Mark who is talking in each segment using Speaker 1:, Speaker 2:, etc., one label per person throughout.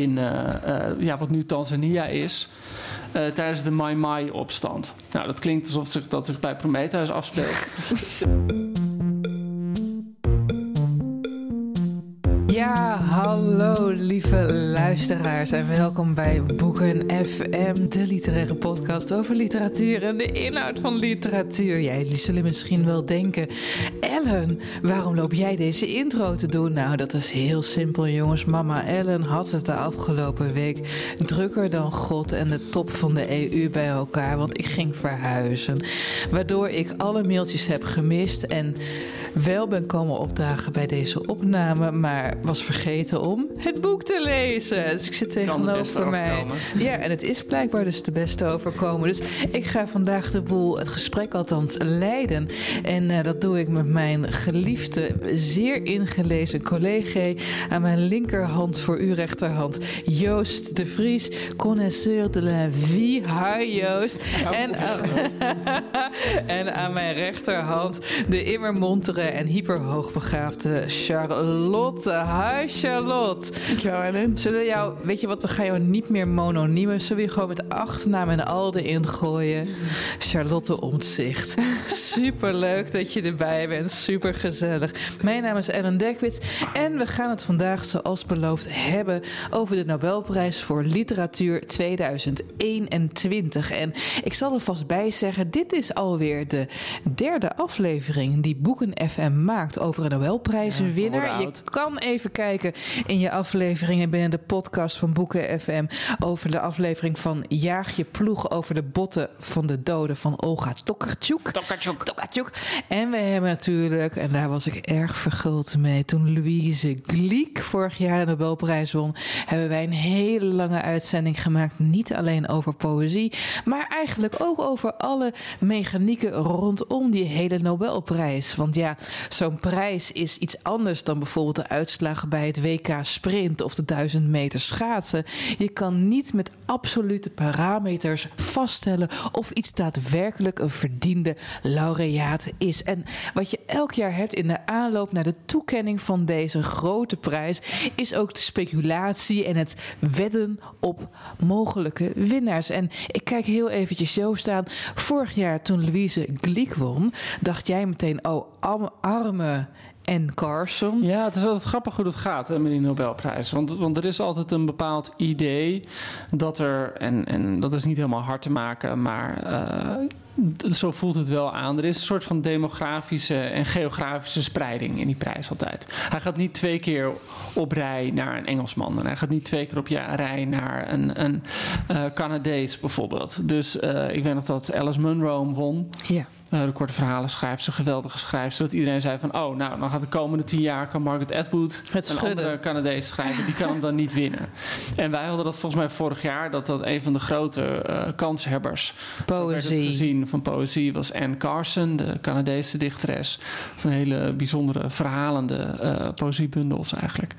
Speaker 1: in uh, uh, ja, wat nu Tanzania is. Uh, tijdens de Mai Mai-opstand. Nou, dat klinkt alsof zich, dat zich bij Prometheus afspeelt.
Speaker 2: Ja, hallo lieve luisteraars en welkom bij Boeken FM, de literaire podcast over literatuur en de inhoud van literatuur. Jij jullie zullen misschien wel denken, Ellen, waarom loop jij deze intro te doen? Nou, dat is heel simpel jongens. Mama Ellen had het de afgelopen week drukker dan God en de top van de EU bij elkaar, want ik ging verhuizen. Waardoor ik alle mailtjes heb gemist en wel ben komen opdagen bij deze opname, maar was vergeten om het boek te lezen. Dus ik zit tegenover mij. Ja, en het is blijkbaar dus de beste overkomen. Dus ik ga vandaag de boel, het gesprek althans, leiden. En uh, dat doe ik met mijn geliefde, zeer ingelezen collega aan mijn linkerhand voor uw rechterhand, Joost de Vries, connoisseur de la vie. Hi Joost. En, aan, en aan mijn rechterhand de immer montere en hyperhoogbegaafde Charlotte. Hi Charlotte.
Speaker 3: Dankjewel Ellen.
Speaker 2: Zullen we jou, weet je wat, we gaan jou niet meer mononiemen. Zullen we je gewoon met achternaam en al erin gooien? Charlotte Omtzigt. Super leuk dat je erbij bent. Super gezellig. Mijn naam is Ellen Dekwits en we gaan het vandaag zoals beloofd hebben over de Nobelprijs voor Literatuur 2021. En ik zal er vast bij zeggen, dit is alweer de derde aflevering die Boeken FM maakt over een Nobelprijzenwinnaar. Ja, je kan even kijken in je afleveringen binnen de podcast van Boeken FM over de aflevering van Jaag je ploeg over de botten van de doden van Olga Tokarczuk.
Speaker 1: Tokarczuk.
Speaker 2: Tokarczuk. En we hebben natuurlijk, en daar was ik erg verguld mee, toen Louise Glück vorig jaar de Nobelprijs won, hebben wij een hele lange uitzending gemaakt. Niet alleen over poëzie, maar eigenlijk ook over alle mechanieken rondom die hele Nobelprijs. Want ja, zo'n prijs is iets anders dan bijvoorbeeld de uitslagen bij het WK Sprint of de 1000 meter schaatsen. Je kan niet met absolute parameters vaststellen of iets daadwerkelijk een verdiende laureaat is. En wat je elk jaar hebt in de aanloop naar de toekenning van deze grote prijs, is ook de speculatie en het wedden op mogelijke winnaars. En ik kijk heel eventjes zo staan. Vorig jaar toen Louise Gliek won, dacht jij meteen, oh, arme en Carson.
Speaker 1: Ja, het is altijd grappig hoe dat gaat met die Nobelprijs. Want, want er is altijd een bepaald idee dat er, en, en dat is niet helemaal hard te maken, maar uh, zo voelt het wel aan. Er is een soort van demografische en geografische spreiding in die prijs altijd. Hij gaat niet twee keer op rij naar een Engelsman. En hij gaat niet twee keer op rij naar een, een uh, Canadees bijvoorbeeld. Dus uh, ik weet nog dat Alice Munro hem won.
Speaker 2: Ja.
Speaker 1: Uh, de korte verhalen schrijft, ze geweldige schrijfster. Dat iedereen zei van, oh, nou, dan gaat de komende tien jaar kan Margaret Atwood
Speaker 2: het
Speaker 1: een andere Canadees schrijven. Die kan hem dan niet winnen. En wij hadden dat volgens mij vorig jaar, dat dat een van de grote kanshebbers
Speaker 2: poëzie.
Speaker 1: gezien van poëzie was Anne Carson, de Canadese dichteres. Van hele bijzondere verhalende uh, poëziebundels eigenlijk.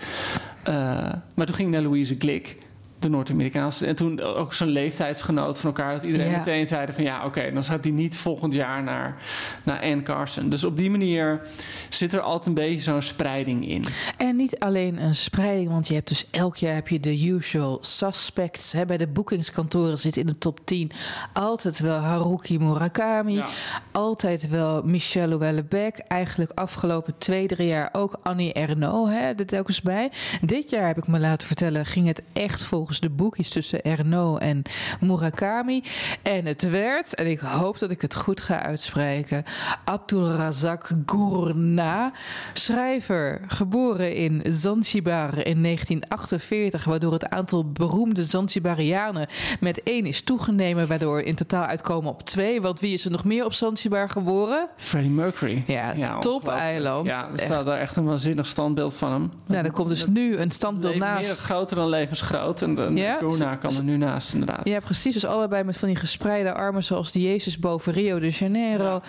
Speaker 1: maar toen ging naar Louise Glick. De Noord-Amerikaanse. En toen ook zo'n leeftijdsgenoot van elkaar. Dat iedereen
Speaker 2: Ja.
Speaker 1: meteen zeiden van ja, oké, dan gaat hij niet volgend jaar naar, naar Anne Carson. Dus op die manier zit er altijd een beetje zo'n spreiding in.
Speaker 2: En niet alleen een spreiding, want je hebt dus elk jaar heb je de usual suspects. Hè. Bij de boekingskantoren zit in de top 10 altijd wel Haruki Murakami.
Speaker 1: Ja.
Speaker 2: Altijd wel Michel Houellebecq. Eigenlijk afgelopen twee, drie jaar ook Annie Ernaux hè, er telkens bij. Dit jaar heb ik me laten vertellen, ging het echt volgens de boekjes tussen Ernaux en Murakami. En het werd, en ik hoop dat ik het goed ga uitspreken, Abdulrazak Gurna, schrijver, geboren in Zanzibar in 1948, waardoor het aantal beroemde Zanzibarianen met één is toegenomen, waardoor in totaal uitkomen op twee. Want wie is er nog meer op Zanzibar geboren?
Speaker 1: Freddie Mercury.
Speaker 2: Ja, top
Speaker 1: ongelooflijk.
Speaker 2: eiland.
Speaker 1: Ja, er staat daar echt een waanzinnig standbeeld van hem.
Speaker 2: Nou, er komt dus nu een standbeeld naast.
Speaker 1: Meer groter dan levensgroot. En de
Speaker 2: Ja?
Speaker 1: Gurna kan er nu naast, inderdaad.
Speaker 2: Ja, precies. Dus allebei met van die gespreide armen zoals de Jezus boven Rio de Janeiro.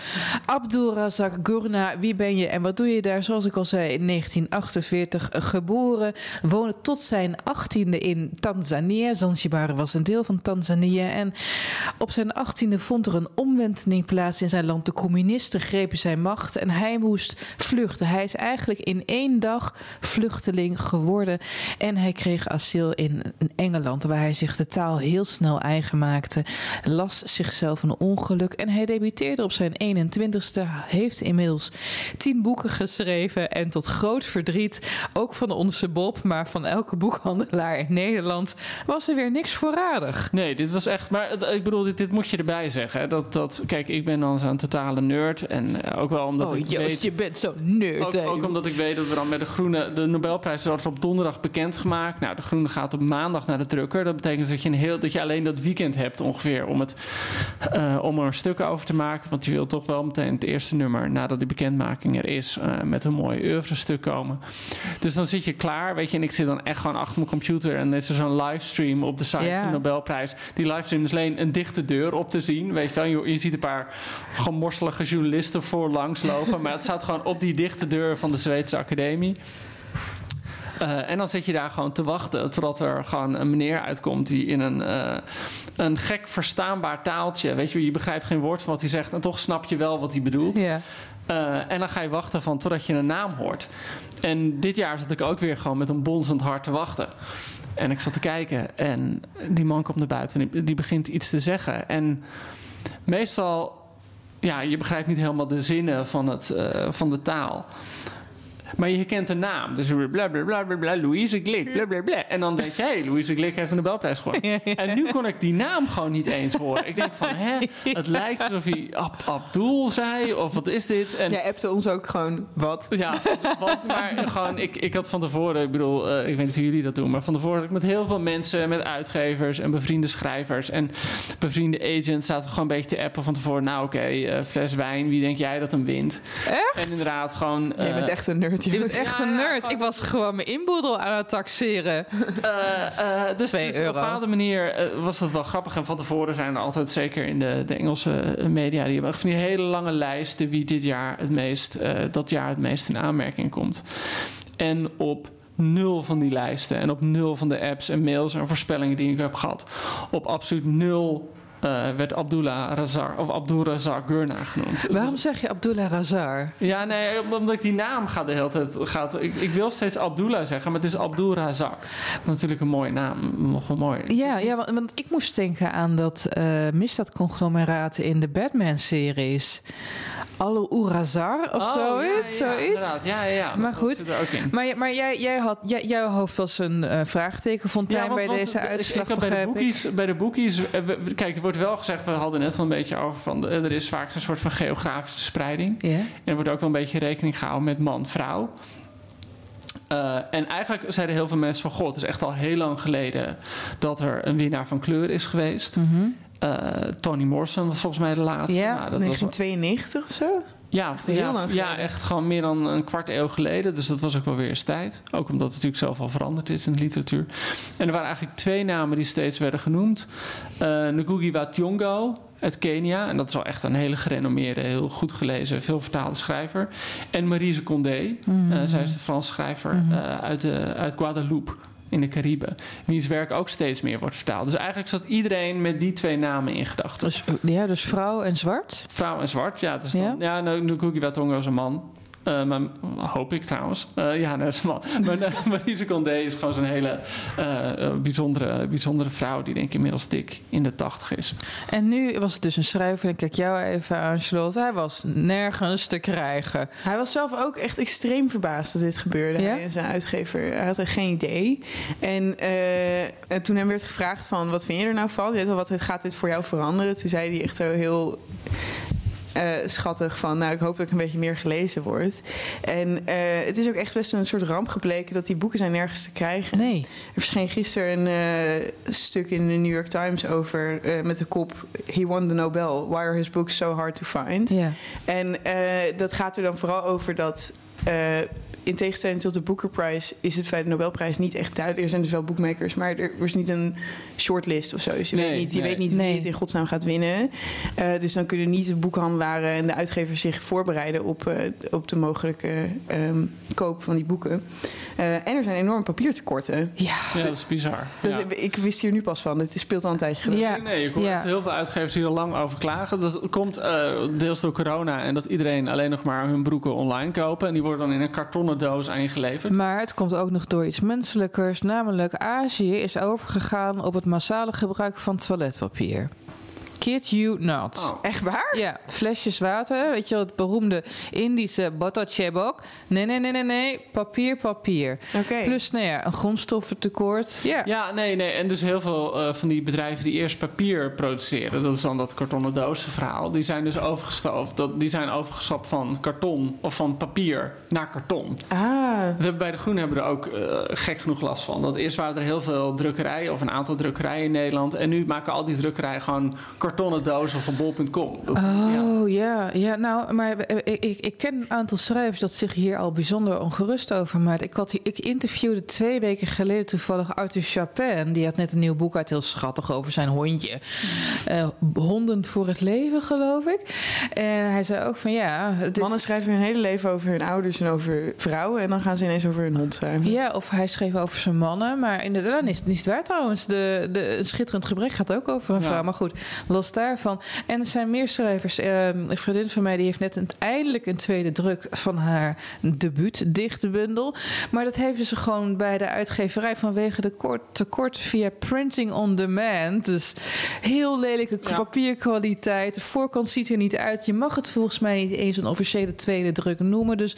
Speaker 2: Abdul Razak Gurna, wie ben je en wat doe je daar? Zoals ik al zei, in 1948 geboren. Woonde tot zijn achttiende in Tanzania. Zanzibar was een deel van Tanzania. En op zijn achttiende vond er een omwenteling plaats in zijn land. De communisten grepen zijn macht en hij moest vluchten. Hij is eigenlijk in één dag vluchteling geworden. En hij kreeg asiel in in Engeland, waar hij zich de taal heel snel eigen maakte. Las zichzelf een ongeluk en hij debuteerde op zijn 21ste. Heeft inmiddels tien boeken geschreven. En tot groot verdriet, ook van onze Bob, maar van elke boekhandelaar in Nederland, was er weer niks voorradig.
Speaker 1: Nee, dit was echt. Maar ik bedoel, dit, dit moet je erbij zeggen. hè. Dat, dat, kijk, ik ben dan zo'n totale nerd. En eh, ook wel omdat
Speaker 2: oh
Speaker 1: ik
Speaker 2: Joost,
Speaker 1: weet.
Speaker 2: je bent zo nerd.
Speaker 1: Ook, ook omdat ik weet dat we dan met de Groene... De Nobelprijs wordt op donderdag bekendgemaakt. Nou, de Groene gaat op maandag naar de drukker. Dat betekent dat je, een heel, dat je alleen dat weekend hebt ongeveer... om, het, eh, om er een stuk over te maken. Want je wil toch wel meteen het eerste nummer... nadat die bekendmaking er is... eh, met een mooi oeuvre-stuk komen. Dus dan zit je klaar, weet je. En ik zit dan echt gewoon achter mijn computer... en er is er zo'n livestream op de site van de Nobelprijs. Die livestream is alleen een dichte deur op te zien. Weet je wel, je, je ziet een paar gemorselige journalisten voorlangs lopen. maar het staat gewoon op die dichte deur van de Zweedse Academie. Eh, en dan zit je daar gewoon te wachten totdat er gewoon een meneer uitkomt die in een, eh, een gek verstaanbaar taaltje, weet je, je begrijpt geen woord van wat hij zegt en toch snap je wel wat hij bedoelt.
Speaker 2: Ja.
Speaker 1: Eh, en dan ga je wachten van totdat je een naam hoort. En dit jaar zat ik ook weer gewoon met een bonzend hart te wachten. En ik zat te kijken en die man komt naar buiten en die, die begint iets te zeggen. En meestal, ja, je begrijpt niet helemaal de zinnen van, het, van de taal. Maar je kent de naam. Dus bla bla bla bla bla, Louise Glik, bla bla bla. En dan denk je, hé, hey, Louise Glik heeft een Nobelprijs gewonnen. En nu kon ik die naam gewoon niet eens horen. Ik denk van, hè, het lijkt alsof hij Ab Abdul zei, of wat is dit? En
Speaker 3: Jij appte ons ook gewoon wat.
Speaker 1: ja, want, maar gewoon, ik, ik had van tevoren, ik bedoel, eh, ik weet niet hoe jullie dat doen, maar van tevoren had ik met heel veel mensen, met uitgevers en bevriende schrijvers en bevriende agents, zaten we gewoon een beetje te appen van tevoren. Nou, oké, eh, fles wijn, wie denk jij dat hem wint?
Speaker 2: Echt?
Speaker 1: En inderdaad, gewoon.
Speaker 3: Jij bent
Speaker 1: eh,
Speaker 3: echt een nerd.
Speaker 2: Je bent echt
Speaker 1: Ja,
Speaker 2: een nerd. Ik was gewoon mijn inboedel aan het taxeren.
Speaker 1: Eh, eh, dus, dus op een bepaalde manier eh, was dat wel grappig. En van tevoren zijn er altijd, zeker in de, de Engelse media, die hebben echt van die hele lange lijsten wie dit jaar het meest, eh, dat jaar het meest in aanmerking komt. En op nul van die lijsten en op nul van de apps en mails en voorspellingen die ik heb gehad, op absoluut nul eh, werd Abdullah Razak of Abdul Razak Gurna genoemd.
Speaker 2: Waarom zeg je Abdullah Razar?
Speaker 1: Ja, nee, omdat ik die naam gaat de hele tijd. Gaat, ik, ik wil steeds Abdullah zeggen, maar het is Abdul Razak. Natuurlijk een mooie naam. Nog wel mooi.
Speaker 2: Ja, ja want, want ik moest denken aan dat eh misdaadconglomeraat in de Batman-series. Allo Urazar of
Speaker 1: Oh,
Speaker 2: zoiets.
Speaker 1: Ja, ja,
Speaker 2: zoiets.
Speaker 1: Ja, ja, ja.
Speaker 2: Maar goed. Maar, maar jij, jij had, jij, jouw hoofd was een eh, vraagteken, Fontijn,
Speaker 1: want-
Speaker 2: bij
Speaker 1: want
Speaker 2: deze uitslag,
Speaker 1: ik, bij, de boekies, bij de boekies... Kijk, wordt wel gezegd... We hadden net al een beetje over van... Er is vaak een soort van geografische spreiding.
Speaker 2: Ja.
Speaker 1: En er wordt ook wel een beetje rekening gehouden met man-vrouw. Eh, en eigenlijk zeiden heel veel mensen van... God, het is echt al heel lang geleden... dat er een winnaar van kleur is geweest.
Speaker 2: Mhm.
Speaker 1: Eh, Tony Morrison was volgens mij de laatste.
Speaker 2: Ja,
Speaker 1: Nou, dat was,
Speaker 3: 1992 of zo?
Speaker 1: Ja, ja, ja, echt gewoon meer dan een kwart eeuw geleden. Dus dat was ook wel weer eens tijd. Ook omdat het natuurlijk zelf al veranderd is in de literatuur. En er waren eigenlijk twee namen die steeds werden genoemd. Eh Ngugi wa Thiong'o uit Kenia. En dat is wel echt een hele gerenommeerde, heel goed gelezen, veel vertaalde schrijver. En Marise Condé.
Speaker 2: Mhm.
Speaker 1: Eh, zij is de Franse schrijver eh, uit, de, uit Guadeloupe. In de Cariben. Wiens werk ook steeds meer wordt vertaald. Dus eigenlijk zat iedereen met die twee namen in gedachten.
Speaker 2: Dus, ja, dus vrouw en zwart.
Speaker 1: Vrouw en zwart, ja. Dus dan,
Speaker 2: Ja?
Speaker 1: ja, nou, Watongo is een man. Eh, maar hoop ik trouwens. Eh, ja, dat is man. Maar uh, Marise Condé is gewoon zo'n hele eh, eh, bijzondere, bijzondere vrouw... die denk ik inmiddels dik in de tachtig is.
Speaker 2: En nu was het dus een schrijver. En ik kijk jou even aan, Charlotte. Hij was nergens te krijgen.
Speaker 3: Hij was zelf ook echt extreem verbaasd dat dit gebeurde.
Speaker 2: Ja?
Speaker 3: Hij en zijn uitgever hij had er geen idee. En eh, en toen hem werd gevraagd van... wat vind je er nou van? Je weet wel, wat gaat dit voor jou veranderen? Toen zei hij echt zo heel... eh, schattig van, nou, ik hoop dat ik een beetje meer gelezen word. En eh, het is ook echt best een soort ramp gebleken dat die boeken zijn nergens te krijgen.
Speaker 2: Nee.
Speaker 3: Er verscheen gisteren een eh, stuk in de New York Times over met de kop He won the Nobel. Why are his books so hard to find?
Speaker 2: Ja.
Speaker 3: En dat gaat er dan vooral over dat. In tegenstelling tot de Booker Prize is het bij de Nobelprijs niet echt duidelijk. Er zijn dus wel boekmakers, maar er is niet een shortlist of zo. Dus je,
Speaker 1: Nee,
Speaker 3: weet, niet, je
Speaker 1: nee.
Speaker 3: weet niet wie
Speaker 2: Nee.
Speaker 3: het in godsnaam gaat winnen. Eh, dus dan kunnen niet de boekhandelaren en de uitgevers zich voorbereiden op, eh, op de mogelijke ehm, koop van die boeken. Eh, en er zijn enorm papiertekorten.
Speaker 2: Ja.
Speaker 1: Ja, dat is bizar.
Speaker 3: Dat,
Speaker 1: Ja.
Speaker 3: Ik wist hier nu pas van. Het speelt al een tijdje geleden.
Speaker 2: Ja.
Speaker 1: Nee, ik hoor
Speaker 2: Ja.
Speaker 1: heel veel uitgevers die er lang over klagen. Dat komt eh, deels door corona en dat iedereen alleen nog maar hun broeken online kopen. En die worden dan in een kartonnen doos aan je geleverd.
Speaker 2: Maar het komt ook nog door iets menselijkers. Namelijk Azië is overgegaan op het massale gebruik van toiletpapier. Kid you not.
Speaker 1: Oh.
Speaker 3: Echt waar?
Speaker 2: Ja, flesjes water. Weet je wel, het beroemde Indische botachebok. Nee, nee, nee, nee, nee. Papier, papier.
Speaker 3: Oké.
Speaker 2: Plus, nou ja, een grondstoffentekort. Ja.
Speaker 1: Ja, nee, nee. En dus heel veel eh, van die bedrijven die eerst papier produceren, dat is dan dat kartonnen dozen verhaal, die zijn dus overgestoofd. Dat, die zijn overgestapt van karton of van papier naar karton.
Speaker 3: Ah,
Speaker 1: We bij de Groen hebben we er ook eh, gek genoeg last van. Dat eerst waren er heel veel drukkerijen of een aantal drukkerijen in Nederland. En nu maken al die drukkerijen gewoon kartonnen dozen van bol.com.
Speaker 2: Oh ja, ja, nou, maar eh, ik, ik, ik ken een aantal schrijvers dat zich hier al bijzonder ongerust over maakt. Ik, had, ik interviewde twee weken geleden toevallig Arthur Chapin. Die had net een nieuw boek uit, heel schattig over zijn hondje. Eh, honden voor het leven, geloof ik. En hij zei ook van ja. Het is-
Speaker 3: mannen schrijven hun hele leven over hun ouders en over vrouwen. En dan gaan ze ineens over hun hond schrijven.
Speaker 2: Ja, of hij schreef over zijn mannen. Maar inderdaad, is het niet waar trouwens. De, de, een schitterend gebrek gaat ook over een
Speaker 1: Ja.
Speaker 2: vrouw. Maar goed, los daarvan. En er zijn meer schrijvers. Ehm, een vriendin van mij die heeft net een, eindelijk een tweede druk van haar debuut dichtenbundel. Maar dat heeft ze gewoon bij de uitgeverij vanwege de kort, tekort via printing on demand. Dus heel lelijke
Speaker 1: Ja.
Speaker 2: papierkwaliteit. De voorkant ziet er niet uit. Je mag het volgens mij niet eens een officiële tweede druk noemen. Dus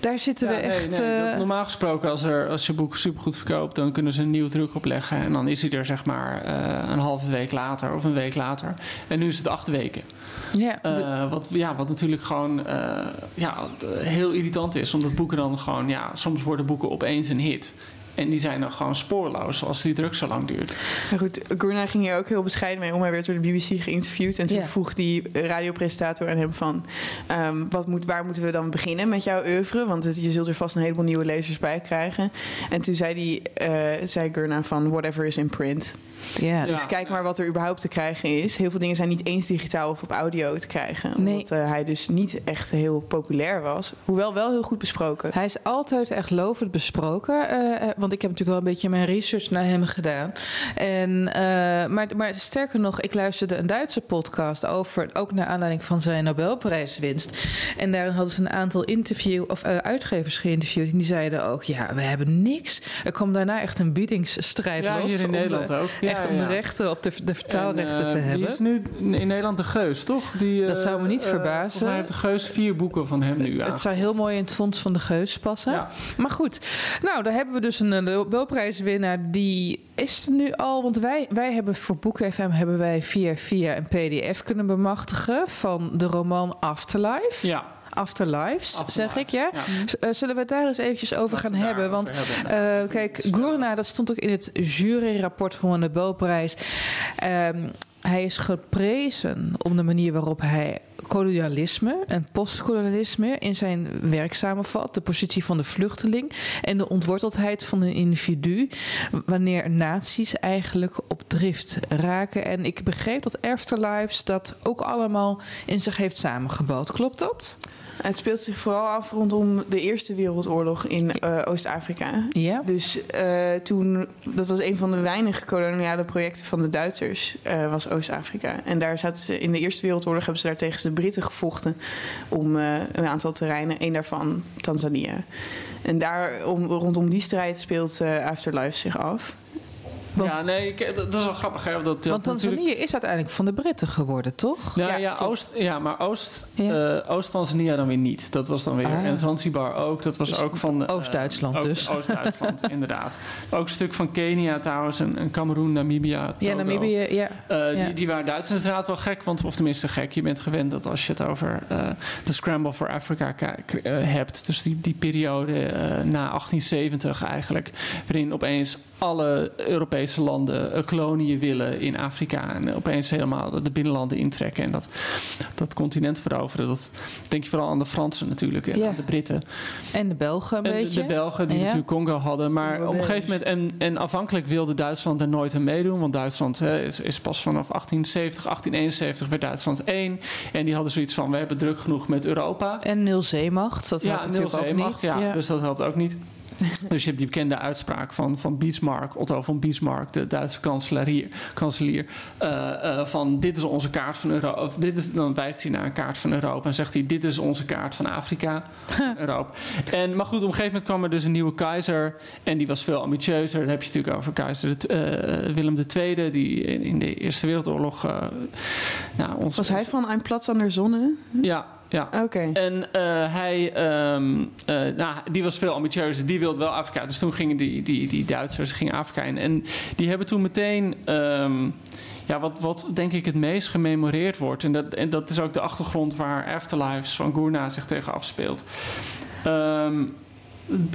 Speaker 2: daar zitten
Speaker 1: Ja,
Speaker 2: we
Speaker 1: nee,
Speaker 2: echt.
Speaker 1: nee,
Speaker 2: eh,
Speaker 1: normaal gesproken, als, er, als je boek supergoed verkoopt, dan kunnen ze een nieuw druk opleggen. En dan is hij er zeg maar eh, een halve week later of een week later. En nu is het acht weken.
Speaker 2: ja,
Speaker 1: Eh, wat, ja, wat natuurlijk gewoon eh, ja, heel irritant is. Omdat boeken dan gewoon, ja, soms worden boeken opeens een hit. En die zijn dan gewoon spoorloos als die druk zo lang duurt.
Speaker 3: Maar goed, Gurna ging hier ook heel bescheiden mee om. Hij werd door de BBC geïnterviewd. En toen vroeg die radiopresentator aan hem van... ehm, wat moet, waar moeten we dan beginnen met jouw oeuvre? Want het- je zult er vast een heleboel nieuwe lezers bij krijgen. En toen zei, die, eh, zei Gurna van whatever is in print.
Speaker 2: ja.
Speaker 3: Dus
Speaker 1: Ja.
Speaker 3: kijk maar wat er überhaupt te krijgen is. Heel veel dingen zijn niet eens digitaal of op audio te krijgen.
Speaker 2: Nee.
Speaker 3: Omdat eh, hij dus niet echt heel populair was. Hoewel wel heel goed besproken.
Speaker 2: Hij is altijd echt lovend besproken. eh, want ik heb natuurlijk wel een beetje mijn research naar hem gedaan. En, eh, maar, maar sterker nog, ik luisterde een Duitse podcast over, ook naar aanleiding van zijn Nobelprijswinst. En daarin hadden ze een aantal interview, of, eh, uitgevers geïnterviewd. En die zeiden ook: ja, we hebben niks. Er kwam daarna echt een biedingsstrijd
Speaker 1: Ja,
Speaker 2: los.
Speaker 1: hier in
Speaker 2: de-
Speaker 1: Nederland ook. Ja,
Speaker 2: echt om de rechten op de, de vertaalrechten
Speaker 1: En, eh,
Speaker 2: te
Speaker 1: Die
Speaker 2: hebben.
Speaker 1: is nu in Nederland de Geus, toch? Die,
Speaker 2: Dat zou me niet verbazen.
Speaker 1: mij heeft de Geus vier boeken van hem nu.
Speaker 2: Het zou heel mooi in het fonds van de Geus passen. Maar goed, nou, daar hebben we dus een eh, Nobelprijswinnaar. Die is er nu al. Want wij, wij hebben voor Boeken FM hebben wij via, via een PDF kunnen bemachtigen van de roman Afterlife.
Speaker 1: Ja.
Speaker 2: Afterlives, zeg ik, ja. eh, zullen we het daar eens eventjes over
Speaker 1: Laten
Speaker 2: gaan hebben? Want
Speaker 1: hebben.
Speaker 2: eh, kijk, Gurna, dat stond ook in het juryrapport van de Nobelprijs. Ehm, hij is geprezen om de manier waarop hij kolonialisme en postkolonialisme in zijn werk samenvat. De positie van de vluchteling en de ontworteldheid van een individu. Wanneer naties eigenlijk op drift raken. En ik begreep dat Afterlives dat ook allemaal in zich heeft samengebouwd. Klopt dat?
Speaker 3: Het speelt zich vooral af rondom de Eerste Wereldoorlog in uh, Oost-Afrika.
Speaker 2: Ja.
Speaker 3: Dus uh, toen, dat was een van de weinige koloniale projecten van de Duitsers, uh, was Oost-Afrika. En daar zaten ze in de Eerste Wereldoorlog hebben ze daar tegen de Britten gevochten om een aantal terreinen, één daarvan Tanzania. En daar, om, rondom die strijd speelt Afterlife zich af.
Speaker 1: Want, ja, nee, dat is wel grappig. Hè, dat,
Speaker 2: want Tanzanië natuurlijk... is uiteindelijk van de Britten geworden, toch?
Speaker 1: Ja, ja, ja, Oost, ja maar Oost, ja. Uh, Oost-Tanzania dan weer niet. Dat was dan weer. Ah. En Zanzibar ook. Dat was
Speaker 2: dus
Speaker 1: ook van. Uh,
Speaker 2: Oost-Duitsland dus.
Speaker 1: Oost-Duitsland, inderdaad. Ook een stuk van Kenia trouwens. En, en Cameroen, Namibia. Togo.
Speaker 2: Ja, Namibië, ja.
Speaker 1: Uh, die, die waren Duits inderdaad wel gek. Want, of tenminste gek. Je bent gewend dat als je het over de Scramble for Africa hebt. Dus die, die periode na 1870 eigenlijk. Waarin opeens alle Europese landen uh, koloniën willen in Afrika. En opeens helemaal de binnenlanden intrekken en dat, dat continent veroveren. Dat denk je vooral aan de Fransen natuurlijk en
Speaker 2: ja.
Speaker 1: aan de Britten.
Speaker 2: En de Belgen een
Speaker 1: en
Speaker 2: beetje.
Speaker 1: De Belgen die
Speaker 2: ja.
Speaker 1: natuurlijk Congo hadden. Maar op een gegeven moment, en, en afhankelijk wilde Duitsland er nooit aan meedoen. Want Duitsland hè, is, is, pas vanaf 1870, 1871 werd Duitsland één. En die hadden zoiets van, we hebben druk genoeg met Europa.
Speaker 2: En nul zeemacht, dat
Speaker 1: ja,
Speaker 2: helpt natuurlijk ook
Speaker 1: zeemacht,
Speaker 2: niet.
Speaker 1: Ja, ja, dus dat helpt ook niet. Dus je hebt die bekende uitspraak van, van Bismarck, Otto von Bismarck, de Duitse kanselier, kanselier uh, uh, van dit is onze kaart van Europa. Of dit is, dan wijst hij naar een kaart van Europa en zegt hij dit is onze kaart van Afrika, Europa. En, maar goed, op een gegeven moment kwam er dus een nieuwe keizer en die was veel ambitieuzer. Dan heb je natuurlijk over keizer uh, Willem II, die in, in, de Eerste Wereldoorlog... nou, ons,
Speaker 3: was hij van Ein Platz aan der Zonne?
Speaker 1: Ja, ja.
Speaker 3: Oké. Okay.
Speaker 1: En uh, hij, um, uh, nou, die was veel ambitieuzer. Die wilde wel Afrika. Dus toen gingen die, die, die Duitsers gingen Afrika in. En die hebben toen meteen. Um, ja, wat, wat denk ik het meest gememoreerd wordt. En dat, en dat is ook de achtergrond waar Afterlives van Gourna zich tegen afspeelt. Um,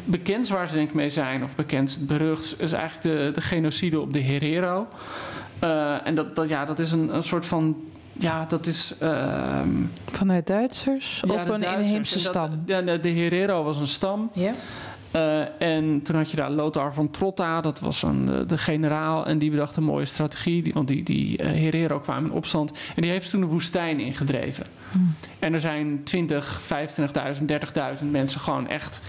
Speaker 1: bekend waar ze denk ik mee zijn, of bekend, berucht, is eigenlijk de, de genocide op de Herero. Uh, en dat, dat, ja, dat is een, een soort van ja, dat is. Uh,
Speaker 2: Vanuit Duitsers?
Speaker 1: Ja,
Speaker 2: op een
Speaker 1: Duitsers.
Speaker 2: inheemse
Speaker 1: dat,
Speaker 2: stam?
Speaker 1: Ja, de, Herero was een stam.
Speaker 2: Ja.
Speaker 1: Uh, en toen had je daar Lothar van Trotta, dat was een, de generaal. En die bedacht een mooie strategie. Want die, die uh, Herero kwamen in opstand. En die heeft toen de woestijn ingedreven. Hmm. En er zijn 20, 25.000, 30.000 mensen gewoon echt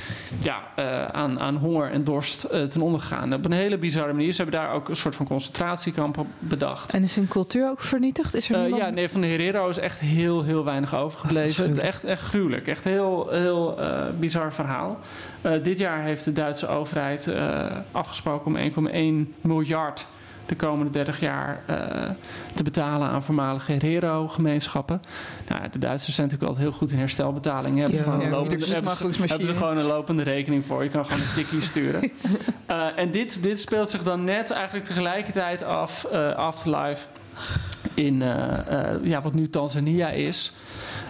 Speaker 1: ja, uh, aan, aan honger en dorst ten onder gegaan. Op een hele bizarre manier. Ze hebben daar ook een soort van concentratiekamp bedacht.
Speaker 2: En is hun cultuur ook vernietigd? Is er niemand...
Speaker 1: Ja, nee, van de Herero is echt heel, heel weinig overgebleven.
Speaker 2: Ach,
Speaker 1: echt, echt gruwelijk. Echt een heel, heel bizar verhaal. dit jaar heeft de Duitse overheid uh, afgesproken om 1,1 miljard de komende 30 jaar uh, te betalen aan voormalige Herero-gemeenschappen. Nou, de Duitsers zijn natuurlijk altijd heel goed in herstelbetalingen. Hebben,
Speaker 2: Ja,
Speaker 1: gewoon
Speaker 2: ja,
Speaker 1: een lopende,
Speaker 2: ieder
Speaker 1: hebben, ze gewoon een lopende rekening voor. Je kan gewoon een tikkie sturen. Uh, en dit, dit speelt zich dan net eigenlijk tegelijkertijd af, uh, Afterlife, in ja, wat nu Tanzania is.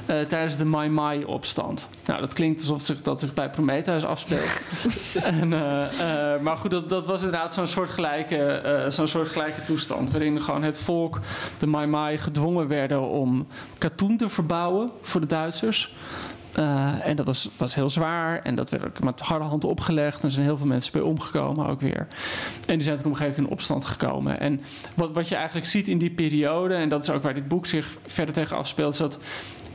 Speaker 1: Uh, tijdens de Mai Mai opstand. Nou, dat klinkt alsof zich, dat zich bij Prometheus afspeelt. en, uh, uh, maar goed, dat, dat was inderdaad zo'n soortgelijke, zo'n soortgelijke toestand. Waarin gewoon het volk, de Mai Mai, gedwongen werden om katoen te verbouwen voor de Duitsers. Uh, en dat was, was heel zwaar. En dat werd ook met harde hand opgelegd. En er zijn heel veel mensen bij omgekomen ook weer. En die zijn toen op een gegeven moment in opstand gekomen. En wat, wat je eigenlijk ziet in die periode... en dat is ook waar dit boek zich verder tegen afspeelt... is dat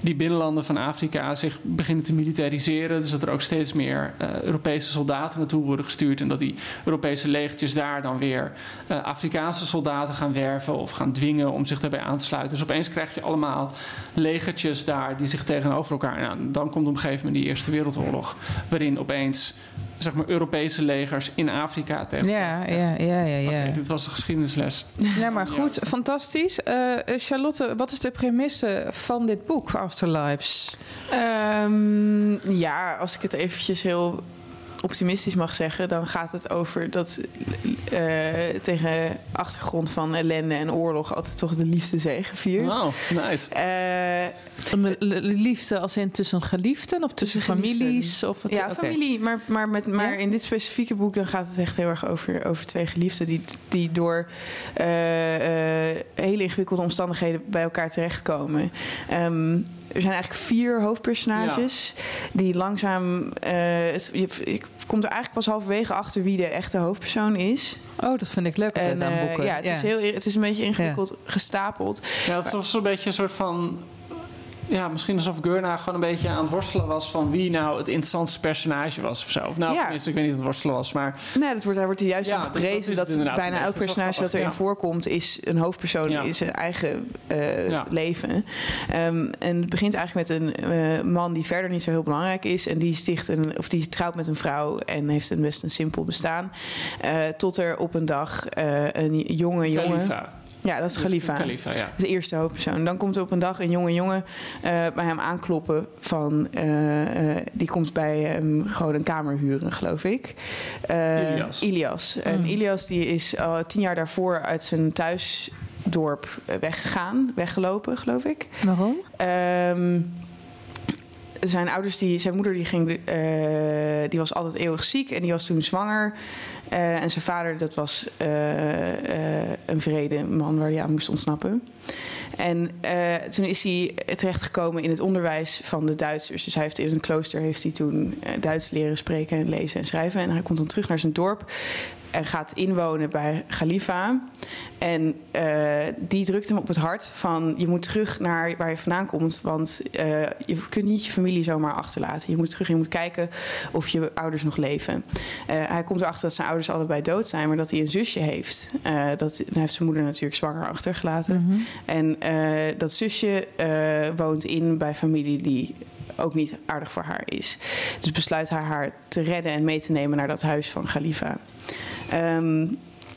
Speaker 1: die binnenlanden van Afrika zich beginnen te militariseren. Dus dat er ook steeds meer uh, Europese soldaten naartoe worden gestuurd. En dat die Europese legertjes daar dan weer uh, Afrikaanse soldaten gaan werven of gaan dwingen om zich daarbij aan te sluiten. Dus opeens krijg je allemaal legertjes daar die zich tegenover elkaar. Nou, dan komt op een gegeven moment die Eerste Wereldoorlog, waarin opeens zeg maar Europese legers in Afrika tegen.
Speaker 2: Ja, ja, ja, ja. ja.
Speaker 1: Okay, dit was de geschiedenisles.
Speaker 2: Ja, maar goed, ja. fantastisch. Uh, Charlotte, wat is de premisse van dit boek, Afterlives?
Speaker 3: Um, ja, als ik het eventjes heel optimistisch mag zeggen, dan gaat het over dat uh, tegen achtergrond van ellende en oorlog altijd toch de liefde zegeviert.
Speaker 1: Wow, nice.
Speaker 3: Uh,
Speaker 2: de liefde als in tussen geliefden of tussen, tussen families? Of het,
Speaker 3: ja, okay. familie. Maar, maar, met, maar ja? in dit specifieke boek dan gaat het echt heel erg over, over twee geliefden die, die door uh, hele ingewikkelde omstandigheden bij elkaar terechtkomen. Um, er zijn eigenlijk vier hoofdpersonages die langzaam. eh, het, je, je komt er eigenlijk pas halverwege achter wie de echte hoofdpersoon is.
Speaker 2: Oh, dat vind ik leuk
Speaker 3: En,
Speaker 2: aan
Speaker 3: eh,
Speaker 2: boeken.
Speaker 3: ja, het, Is heel, het is een beetje ingewikkeld gestapeld.
Speaker 1: Ja, het is zo'n beetje een soort van. Ja, misschien alsof Gurna gewoon een beetje aan het worstelen was van wie nou het interessantste personage was of zo. Of nou,
Speaker 3: Ja.
Speaker 1: ik weet niet of het worstelen was, maar
Speaker 3: Nee, dat wordt, daar wordt juist
Speaker 1: Ja, dat-
Speaker 3: bijna elk personage dat erin
Speaker 1: ja.
Speaker 3: voorkomt is een hoofdpersoon in zijn eigen eh, leven. Ehm, en het begint eigenlijk met een eh, man die verder niet zo heel belangrijk is en die sticht een of die trouwt met een vrouw en heeft een best een simpel bestaan. Eh, tot er op een dag een jonge jongen.
Speaker 1: Khalifa.
Speaker 3: Ja, dat is Khalifa.
Speaker 1: Khalifa, ja.
Speaker 3: De eerste hoofdpersoon. Dan komt er op een dag een jonge jongen eh, bij hem aankloppen. Van, eh, eh, die komt bij hem gewoon een kamer huren, geloof ik. Eh,
Speaker 1: Ilias.
Speaker 3: Ilias. En Ilias die is al tien jaar daarvoor uit zijn thuisdorp weggegaan. Weggelopen, geloof ik.
Speaker 2: Waarom?
Speaker 3: Ehm, zijn ouders, die, zijn moeder die ging, eh, die was altijd eeuwig ziek en die was toen zwanger. Eh, en zijn vader, dat was eh, eh, een vrede man waar hij aan moest ontsnappen. En toen is hij terechtgekomen in het onderwijs van de Duitsers. Dus hij heeft in een klooster heeft hij toen Duits leren spreken en lezen en schrijven. En hij komt dan terug naar zijn dorp en gaat inwonen bij Khalifa. En eh, die drukt hem op het hart van je moet terug naar waar je vandaan komt. Want eh, je kunt niet je familie zomaar achterlaten. Je moet terug, je moet kijken of je ouders nog leven. Eh, hij komt erachter dat zijn ouders allebei dood zijn, maar dat hij een zusje heeft. Dat, hij heeft zijn moeder natuurlijk zwanger achtergelaten. En eh, dat zusje woont in bij familie die ook niet aardig voor haar is. Dus besluit hij haar te redden en mee te nemen naar dat huis van Khalifa. Ehm,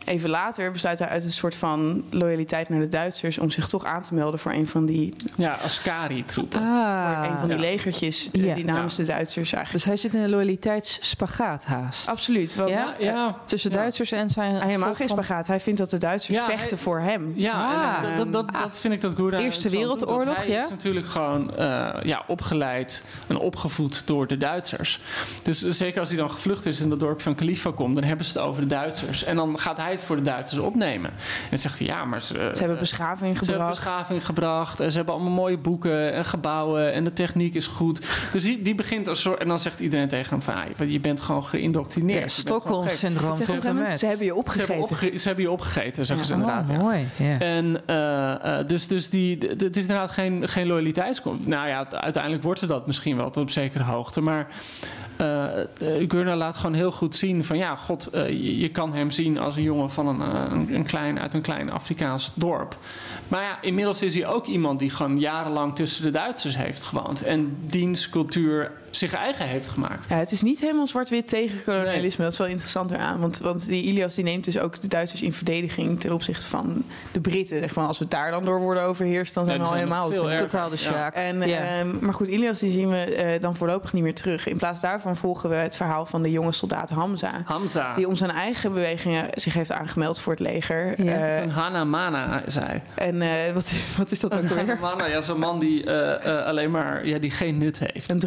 Speaker 3: even later besluit hij uit een soort van loyaliteit naar de Duitsers om zich toch aan te melden voor een van die,
Speaker 1: Ja, Ascari-troepen.
Speaker 2: Ah.
Speaker 3: voor een van die
Speaker 1: Ja.
Speaker 3: legertjes eh,
Speaker 2: Ja.
Speaker 3: die namens de Duitsers eigenlijk.
Speaker 2: Dus hij zit in een loyaliteitsspagaat haast.
Speaker 3: Absoluut. Want
Speaker 2: Ja?
Speaker 1: ja,
Speaker 2: Tussen
Speaker 1: Ja.
Speaker 2: Duitsers en zijn...
Speaker 3: hij helemaal geen spagaat. Hij vindt dat de Duitsers
Speaker 1: Ja,
Speaker 3: vechten
Speaker 1: hij-
Speaker 3: voor hem.
Speaker 1: Ja,
Speaker 2: Ah.
Speaker 1: en dat, dat, dat, dat vind ik dat Gouda
Speaker 2: Eerste Wereldoorlog,
Speaker 1: hij
Speaker 2: ja?
Speaker 1: is natuurlijk gewoon eh, ja, opgeleid en opgevoed door de Duitsers. Dus zeker als hij dan gevlucht is in dat dorp van Khalifa komt... dan hebben ze het over de Duitsers. En dan gaat hij voor de Duitsers opnemen. En zegt hij, ja, maar ze...
Speaker 3: Ze hebben beschaving
Speaker 1: Ze hebben
Speaker 3: gebracht.
Speaker 1: beschaving gebracht. En ze hebben allemaal mooie boeken en gebouwen. En de techniek is goed. Dus die, die begint als soort... En dan zegt iedereen tegen hem van... ah, je bent gewoon geïndoctrineerd.
Speaker 2: Ja. Stockholm-syndroom.
Speaker 3: Ze hebben je
Speaker 1: Ze hebben,
Speaker 3: opgegeten.
Speaker 1: opge- ze hebben je opgegeten, zeggen ze
Speaker 2: Oh,
Speaker 1: inderdaad. ja.
Speaker 2: mooi. Ja.
Speaker 1: En uh, uh, dus, dus die, het is inderdaad geen, geen loyaliteitsconflict. Nou ja, uiteindelijk wordt er dat misschien wel tot op zekere hoogte. Maar uh, Gurna laat gewoon heel goed zien van ja, god, je, je, kan hem zien als een jongen van een, een, een, klein, uit een klein Afrikaans dorp. Maar ja, inmiddels is hij ook iemand die gewoon jarenlang tussen de Duitsers heeft gewoond. En diens cultuur zich eigen heeft gemaakt.
Speaker 3: Ja, het is niet helemaal zwart-wit tegen kolonialisme. Nee. Dat is wel interessant eraan. Want, want die Ilias die neemt dus ook de Duitsers in verdediging ten opzichte van de Britten. Zeg maar, als we daar dan door worden overheerst, dan zijn
Speaker 1: ja,
Speaker 3: we al helemaal
Speaker 1: veel
Speaker 2: totaal de Sjaak.
Speaker 3: Ja. En, ja. um, maar goed, Ilias die zien we uh, dan voorlopig niet meer terug. In plaats daarvan volgen we het verhaal van de jonge soldaat Hamza.
Speaker 1: Hamza.
Speaker 3: Die om zijn eigen bewegingen zich heeft aangemeld voor het leger.
Speaker 1: Ja. Uh, een Hanamana, zei.
Speaker 3: En uh, wat, wat is dat ook weer?
Speaker 1: Hanamana, ja, zo'n man die uh, alleen maar, ja, die geen nut heeft.
Speaker 3: Een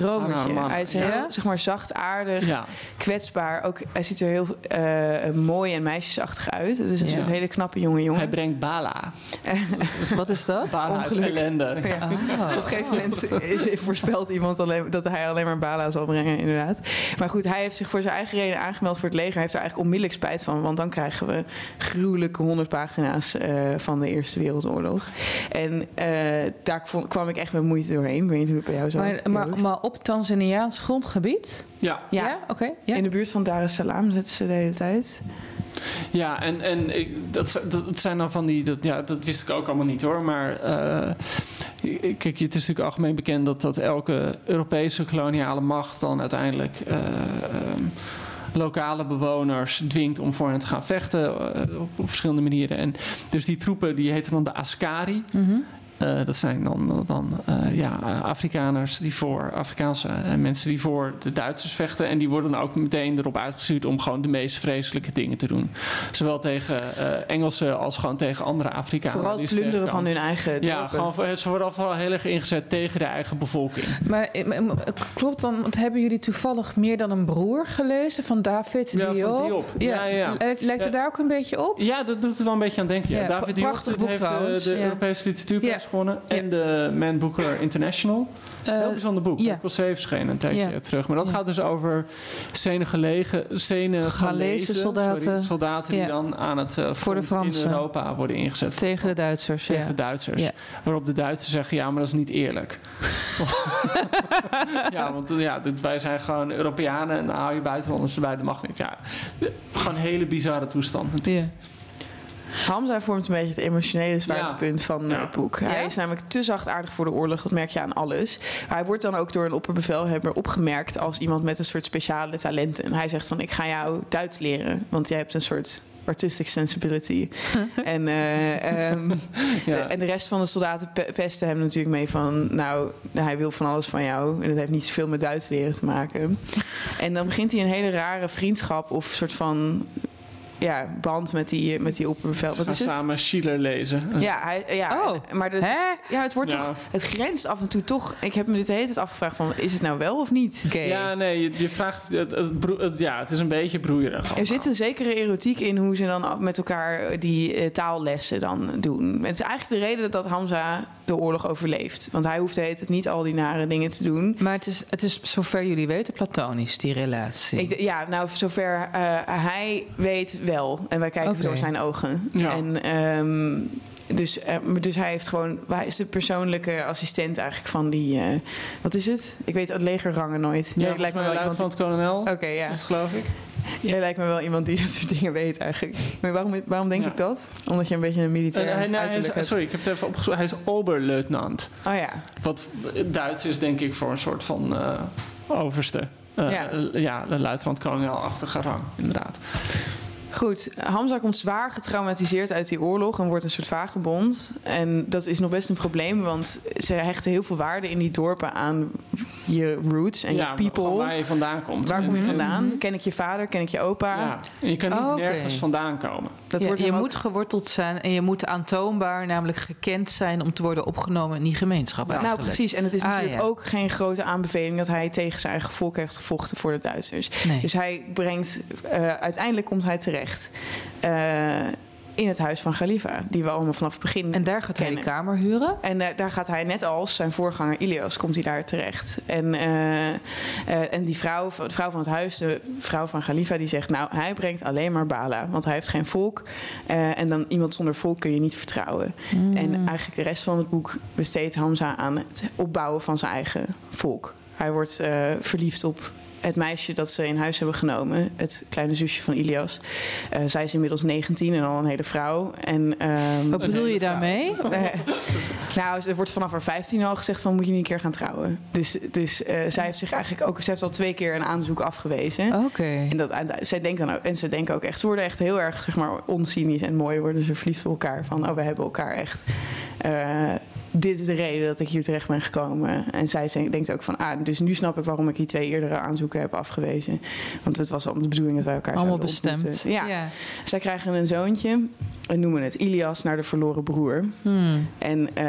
Speaker 3: Hij is heel, ja? zeg maar, zachtaardig, ja. kwetsbaar. Ook, hij ziet er heel uh, mooi en meisjesachtig uit. Het is een ja. soort hele knappe jonge jongen.
Speaker 1: Hij brengt bala.
Speaker 2: Wat is dat?
Speaker 1: Bala is ellende.
Speaker 3: Ja. Oh. Op een gegeven moment voorspelt iemand alleen, dat hij alleen maar bala zal brengen, inderdaad. Maar goed, hij heeft zich voor zijn eigen reden aangemeld voor het leger. Hij heeft er eigenlijk onmiddellijk spijt van. Want dan krijgen we gruwelijke honderd pagina's uh, van de Eerste Wereldoorlog. En uh, daar kwam ik echt met moeite doorheen. Ik weet niet hoe het bij jou zat.
Speaker 2: Maar, maar, maar op Tanzaniaans grondgebied?
Speaker 1: Ja.
Speaker 3: Ja,
Speaker 2: ja? oké. Okay. Ja.
Speaker 3: In de buurt van Dar es Salaam zitten ze de hele tijd.
Speaker 1: Ja, en, en ik, dat, dat zijn dan van die. Dat, ja, dat wist ik ook allemaal niet hoor. Maar uh, kijk, het is natuurlijk algemeen bekend dat, dat elke Europese koloniale macht dan uiteindelijk. Uh, um, lokale bewoners dwingt om voor hen te gaan vechten uh, op, op, verschillende manieren. En dus die troepen die heten dan de Ascari. Mm -hmm. Uh, dat zijn dan, dan uh, ja, Afrikaners die voor Afrikaanse uh, mensen die voor de Duitsers vechten. En die worden ook meteen erop uitgestuurd om gewoon de meest vreselijke dingen te doen. Zowel tegen Engelsen als gewoon tegen andere Afrikaners.
Speaker 3: Vooral het plunderen van hun eigen dorpen.
Speaker 1: Ja, gewoon, ze worden vooral heel erg ingezet tegen de eigen bevolking.
Speaker 2: Maar klopt dan, want hebben jullie toevallig meer dan een broer gelezen van David
Speaker 1: ja,
Speaker 2: Diop?
Speaker 1: Van Diop. Ja, ja, ja.
Speaker 2: Lijkt het daar ook een beetje op?
Speaker 1: ja, dat doet er wel een beetje aan denken. Ja. David
Speaker 2: prachtig
Speaker 1: Diop
Speaker 2: boek
Speaker 1: heeft
Speaker 2: trouwens.
Speaker 1: de Europese literatuurprijs gewonnen. En de Man Booker International.
Speaker 2: Eh,
Speaker 1: Heel bijzonder boek.
Speaker 2: ja.
Speaker 1: Ja. verschenen verschenen een tijdje
Speaker 2: Ja.
Speaker 1: terug. Maar dat gaat dus over Senegalese, Senegalese
Speaker 2: soldaten.
Speaker 1: sorry, soldaten die dan aan het eh,
Speaker 2: Voor de Fransen.
Speaker 1: in Europa worden ingezet.
Speaker 2: Tegen de Duitsers,
Speaker 1: tegen de Duitsers. Waarop de Duitsers zeggen, ja, maar dat is niet eerlijk. ja, want ja, dit, wij zijn gewoon Europeanen en dan hou je buitenlanders erbij, dat mag niet. Ja, gewoon een hele bizarre toestand.
Speaker 2: Ja.
Speaker 3: Hamza vormt een beetje het emotionele zwaartepunt van
Speaker 1: Ja.
Speaker 3: het boek. Hij is namelijk te zachtaardig voor de oorlog, dat merk je aan alles. Hij wordt dan ook door een opperbevelhebber opgemerkt als iemand met een soort speciale talenten. En hij zegt van, ik ga jou Duits leren, want jij hebt een soort artistic sensibility. en, eh, ehm,
Speaker 1: Ja.
Speaker 3: de, en de rest van de soldaten pe- pesten hem natuurlijk mee van... nou, hij wil van alles van jou. En dat heeft niet zoveel met Duits leren te maken. en dan begint hij een hele rare vriendschap of soort van... Ja, band met die, met die opperbevel.
Speaker 1: Ze
Speaker 3: Wat
Speaker 1: gaan
Speaker 3: is het?
Speaker 1: samen Schiller lezen.
Speaker 3: Ja, hij, ja
Speaker 2: Oh.
Speaker 3: maar dat is- ja, het wordt
Speaker 1: Ja.
Speaker 3: toch, het grenst af en toe toch. Ik heb me dit de hele tijd afgevraagd van, is het nou wel of niet?
Speaker 2: Oké.
Speaker 1: Ja, nee, je, je vraagt... Het, het, het- ja, het is een beetje broeierig.
Speaker 3: Er zit een zekere erotiek in hoe ze dan met elkaar die eh, taallessen dan doen. Het is eigenlijk de reden dat Hamza de oorlog overleeft. Want hij hoeft de hele tijd niet al die nare dingen te doen.
Speaker 2: Maar het is, het is, zover jullie weten, platonisch, die relatie.
Speaker 3: Ik, ja, nou, zover eh, hij weet wel. En wij kijken door zijn ogen.
Speaker 1: Ja.
Speaker 3: En, ehm, dus, eh, dus hij heeft gewoon... Hij is de persoonlijke assistent eigenlijk van die... eh, wat is het? Ik weet het legerrangen nooit.
Speaker 1: Ja,
Speaker 3: Jij lijkt me wel
Speaker 1: luitenant-kolonel.
Speaker 3: Oké, ja.
Speaker 1: Dat geloof ik.
Speaker 3: Jij lijkt me wel iemand die dat soort dingen weet eigenlijk. Maar waarom, waarom denk
Speaker 1: Ja.
Speaker 3: ik dat? Omdat je een beetje een militair
Speaker 1: Eh, hij- nee, hij is-
Speaker 3: uiterlijk hebt.
Speaker 1: sorry, ik heb het even opgezocht. Hij is oberleutnant.
Speaker 3: Oh ja.
Speaker 1: Wat Duits is denk ik voor een soort van overste. Eh,
Speaker 3: Ja.
Speaker 1: ja, luitenant-kolonel-achtige rang, inderdaad.
Speaker 3: Goed, Hamza komt zwaar getraumatiseerd uit die oorlog en wordt een soort vagebond. En dat is nog best een probleem, want ze hechten heel veel waarde in die dorpen aan je roots en
Speaker 1: ja,
Speaker 3: je people.
Speaker 1: waar je vandaan komt.
Speaker 3: Waar kom je
Speaker 1: En-
Speaker 3: vandaan? Ken ik je vader? Ken ik je opa?
Speaker 1: Ja, en je kan niet
Speaker 2: Oh,
Speaker 1: nergens vandaan komen.
Speaker 3: Dat
Speaker 2: Ja,
Speaker 3: wordt
Speaker 2: je
Speaker 3: ook-
Speaker 2: moet geworteld zijn en je moet aantoonbaar, namelijk gekend zijn om te worden opgenomen in die gemeenschap.
Speaker 3: Nou,
Speaker 2: eigenlijk.
Speaker 3: precies. En het is
Speaker 2: Ah,
Speaker 3: natuurlijk
Speaker 2: ja.
Speaker 3: ook geen grote aanbeveling dat hij tegen zijn eigen volk heeft gevochten voor de Duitsers.
Speaker 2: Nee.
Speaker 3: Dus hij brengt, eh, uiteindelijk komt hij terecht eh, in het huis van Khalifa, die we allemaal vanaf het begin
Speaker 2: En daar gaat hij
Speaker 3: kennen.
Speaker 2: die kamer huren.
Speaker 3: En eh, daar gaat hij net als zijn voorganger Ilias, komt hij daar terecht. En, eh, eh, en die vrouw, de vrouw van het huis, de vrouw van Khalifa, die zegt... nou, hij brengt alleen maar bala, want hij heeft geen volk. En dan iemand zonder volk kun je niet vertrouwen. En eigenlijk de rest van het boek besteedt Hamza aan het opbouwen van zijn eigen volk. Hij wordt verliefd op het meisje dat ze in huis hebben genomen. Het kleine zusje van Ilias. Eh, zij is inmiddels 19 en al een hele vrouw. En, ehm,
Speaker 2: Wat bedoel je daarmee?
Speaker 3: eh, nou, er wordt vanaf haar 15 al gezegd van moet je niet een keer gaan trouwen. Dus, dus eh, zij heeft zich eigenlijk ook, ze heeft al twee keer een aanzoek afgewezen.
Speaker 2: Oké.
Speaker 3: En, dat, zij denkt dan ook, en ze denken ook echt, ze worden echt heel erg zeg maar oncynisch en mooi, worden ze verliefd op elkaar. Van, oh, we hebben elkaar echt. Eh, dit is de reden dat ik hier terecht ben gekomen. En zij denkt ook van, ah, dus nu snap ik waarom ik die twee eerdere aanzoeken heb afgewezen. Want het was al de bedoeling dat wij elkaar
Speaker 2: Allemaal
Speaker 3: zouden
Speaker 2: bestemd.
Speaker 3: Ja. Zij krijgen een zoontje en noemen het Ilias naar de verloren broer.
Speaker 2: Hmm.
Speaker 3: En eh,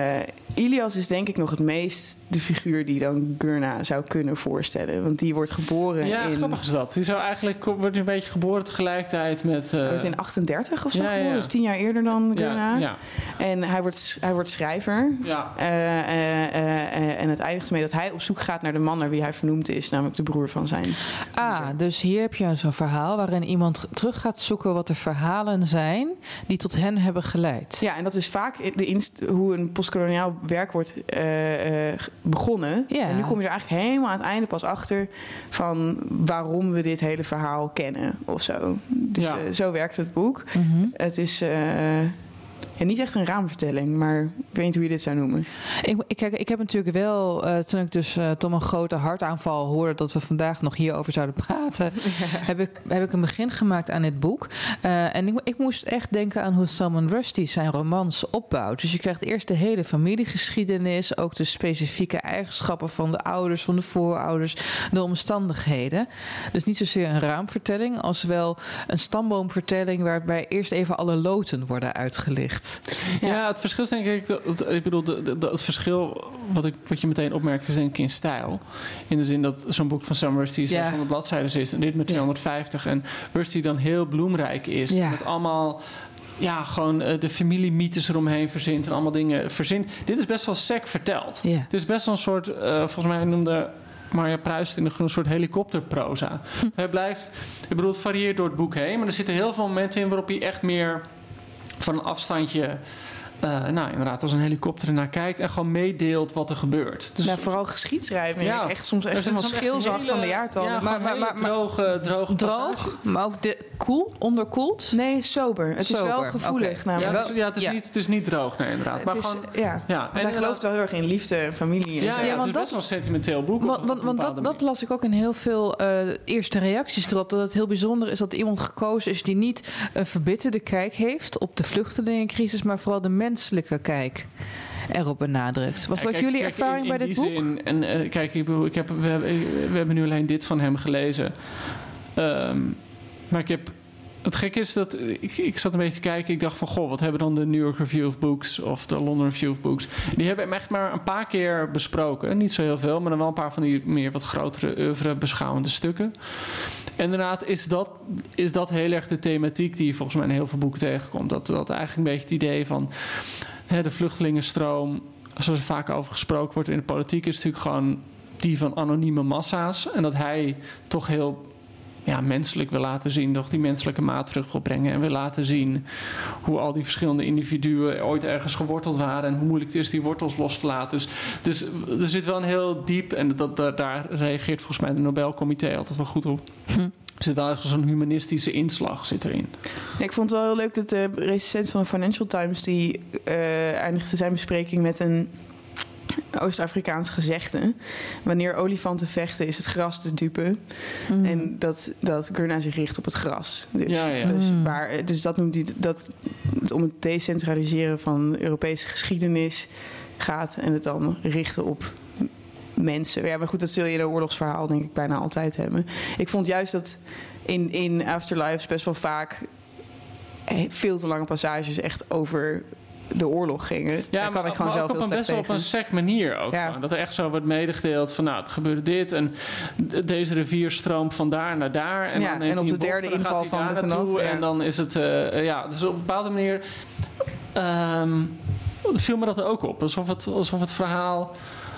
Speaker 3: Ilias is denk ik nog het meest de figuur die dan Gurna zou kunnen voorstellen. Want die wordt geboren
Speaker 1: Ja,
Speaker 3: in...
Speaker 1: grappig is dat. Die zou eigenlijk wordt een beetje geboren tegelijkertijd met. eh,
Speaker 3: Hij is in 38 of zo
Speaker 1: ja, ja,
Speaker 3: geboren,
Speaker 1: ja.
Speaker 3: dus tien jaar eerder dan Gurna.
Speaker 1: ja, ja,
Speaker 3: En hij wordt, hij wordt schrijver.
Speaker 1: ja.
Speaker 3: Eh, eh, eh, en het eindigt ermee dat hij op zoek gaat naar de man naar wie hij vernoemd is, namelijk de broer van zijn.
Speaker 2: Ah, dus hier heb je zo'n verhaal waarin iemand terug gaat zoeken wat de verhalen zijn die tot hen hebben geleid.
Speaker 3: Ja, en dat is vaak de inst- hoe een postkoloniaal werk wordt eh, eh, begonnen.
Speaker 2: Ja.
Speaker 3: En nu kom je er eigenlijk helemaal aan het einde pas achter van waarom we dit hele verhaal kennen of zo. Dus
Speaker 1: Ja.
Speaker 3: eh, zo werkt het boek.
Speaker 2: Mhm.
Speaker 3: Het is eh, ja, niet echt een raamvertelling, maar ik weet niet hoe je dit zou noemen.
Speaker 2: Ik, ik, kijk, ik heb natuurlijk wel, eh, toen ik dus eh tot een grote hartaanval hoorde dat we vandaag nog hierover zouden praten, heb, ik, heb ik een begin gemaakt aan dit boek. Eh, en ik, ik moest echt denken aan hoe Salman Rushdie zijn romans opbouwt. Dus je krijgt eerst de hele familiegeschiedenis, ook de specifieke eigenschappen van de ouders, van de voorouders, de omstandigheden. Dus niet zozeer een raamvertelling, als wel een stamboomvertelling waarbij eerst even alle loten worden uitgelicht.
Speaker 1: Ja. het verschil is denk ik... Dat, dat- ik bedoel, de, de- het verschil wat, ik, wat je meteen opmerkt is denk ik in stijl. In de zin dat zo'n boek van Sam Rushdie
Speaker 2: Ja.
Speaker 1: 600 bladzijden is... en dit met
Speaker 2: Ja.
Speaker 1: 250. En Rushdie dan heel bloemrijk is.
Speaker 2: Ja.
Speaker 1: Met allemaal ja, gewoon eh, de familiemythes eromheen verzint en allemaal dingen verzint. Dit is best wel sec verteld.
Speaker 2: Ja.
Speaker 1: Het is best wel een soort, eh, volgens mij noemde Marja Pruist in een soort helikopterproza. Hij blijft, ik bedoel, het varieert door het boek heen, maar er zitten heel veel momenten in waarop hij echt meer van een afstandje. Eh, nou, inderdaad, als een helikopter ernaar kijkt en gewoon meedeelt wat er gebeurt. Dus
Speaker 3: Nou, vooral geschiedschrijving.
Speaker 1: Ja.
Speaker 3: Echt soms echt helemaal schilzag
Speaker 1: hele-
Speaker 3: van de jaartallen.
Speaker 1: Ja,
Speaker 2: Maar-
Speaker 1: maar,
Speaker 2: maar- maar- maar-
Speaker 1: droge, droge passages.
Speaker 2: Droog, maar ook de koel, onderkoeld.
Speaker 3: Nee, sober. Het is wel gevoelig
Speaker 2: oké.
Speaker 1: Ja,
Speaker 3: namelijk.
Speaker 1: het is, ja, het is,
Speaker 2: Ja.
Speaker 1: Niet, het is niet droog, nee, inderdaad.
Speaker 3: Het
Speaker 1: maar
Speaker 3: is,
Speaker 1: gewoon,
Speaker 3: ja.
Speaker 1: ja,
Speaker 3: Want hij gelooft wel heel erg in liefde en familie. En
Speaker 1: Ja,
Speaker 2: want
Speaker 1: het is
Speaker 2: dat-
Speaker 1: best wel een sentimenteel boek.
Speaker 2: Want, want, dat, dat las ik ook in heel veel eh, eerste reacties erop. Dat het heel bijzonder is dat iemand gekozen is die niet een verbitterde kijk heeft op de vluchtelingencrisis, maar vooral de menselijke kijk erop benadrukt. Was dat
Speaker 1: kijk-
Speaker 2: jullie
Speaker 1: kijk,
Speaker 2: ervaring
Speaker 1: in-
Speaker 2: bij
Speaker 1: in
Speaker 2: dit
Speaker 1: die
Speaker 2: boek?
Speaker 1: Zin, en eh, kijk, ik bedoel, ik heb, we, hebben, we hebben nu alleen dit van hem gelezen. Ehm, maar ik heb. Het gekke is dat ik, ik zat een beetje te kijken. Ik dacht van, goh, wat hebben dan de New York Review of Books of de London Review of Books? Die hebben hem echt maar een paar keer besproken. Niet zo heel veel, maar dan wel een paar van die meer wat grotere oeuvre beschouwende stukken. En inderdaad is dat, is dat heel erg de thematiek die je volgens mij in heel veel boeken tegenkomt. Dat, dat eigenlijk een beetje het idee van hè, de vluchtelingenstroom, zoals er vaak over gesproken wordt in de politiek, is natuurlijk gewoon die van anonieme massa's. En dat hij toch heel ja, menselijk wil laten zien, toch die menselijke maat terug wil brengen. En wil laten zien hoe al die verschillende individuen ooit ergens geworteld waren. En hoe moeilijk het is die wortels los te laten. Dus, dus er zit wel een heel diep, en dat, dat, daar reageert volgens mij de Nobelcomité altijd wel goed op. Er zit wel echt zo'n humanistische inslag zit erin.
Speaker 3: Ja, ik vond het wel heel leuk dat de recensent van de Financial Times... die eh, eindigde zijn bespreking met een Oost-Afrikaans gezegde. Wanneer olifanten vechten is het gras de dupe.
Speaker 2: Mm.
Speaker 3: En dat, dat Gurna zich richt op het gras. Dus,
Speaker 1: Ja, ja.
Speaker 3: dus,
Speaker 2: Mm.
Speaker 3: waar, dus dat noemt hij dat het om het decentraliseren van Europese geschiedenis gaat. En het dan richten op mensen. Ja, maar goed, dat zul je in een oorlogsverhaal denk ik bijna altijd hebben. Ik vond juist dat in, in Afterlives best wel vaak eh, veel te lange passages echt over de oorlog gingen. Daar kan ik gewoon
Speaker 1: maar
Speaker 3: zelf
Speaker 1: ook op een best wel op een sec manier ook.
Speaker 3: Ja.
Speaker 1: Dat er echt zo wordt medegedeeld van, nou, het gebeurde dit en deze rivier stroomt van daar naar daar. En
Speaker 3: Ja,
Speaker 1: dan neemt
Speaker 3: en op de
Speaker 1: bocht
Speaker 3: derde inval van dat,
Speaker 1: naartoe
Speaker 3: ja.
Speaker 1: En dan is het, eh, ja, dus op een bepaalde manier ehm, viel me dat er ook op. Alsof het, alsof het verhaal...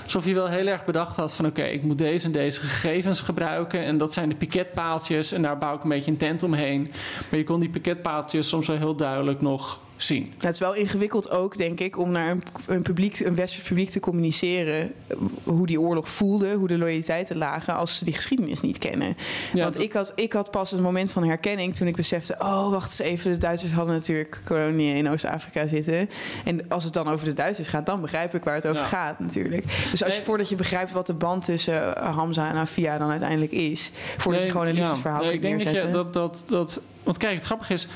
Speaker 1: Alsof je wel heel erg bedacht had van... oké, ik moet deze en deze gegevens gebruiken... en dat zijn de piketpaaltjes... en daar bouw ik een beetje een tent omheen. Maar je kon die piketpaaltjes soms wel heel duidelijk nog zien.
Speaker 3: Het is wel ingewikkeld ook, denk ik, om naar een, een, publiek, een westers publiek te communiceren. eh, hoe die oorlog voelde, hoe de loyaliteiten lagen. als ze die geschiedenis niet kennen.
Speaker 1: Ja,
Speaker 3: Want
Speaker 1: dat-
Speaker 3: ik had, ik had pas een moment van herkenning toen ik besefte. Oh, wacht eens even. De Duitsers hadden natuurlijk koloniën in Oost-Afrika zitten. En als het dan over de Duitsers gaat, dan begrijp ik waar het over
Speaker 1: Ja.
Speaker 3: gaat, natuurlijk. Dus als je
Speaker 1: Nee.
Speaker 3: voordat je begrijpt wat de band tussen eh, Hamza en Afia dan uiteindelijk is. voordat je gewoon een
Speaker 1: ja.
Speaker 3: liefdesverhaal
Speaker 1: Nee,
Speaker 3: kunt
Speaker 1: ik denk
Speaker 3: neerzetten.
Speaker 1: Dat, je, dat, dat, dat, want kijk, het grappige is...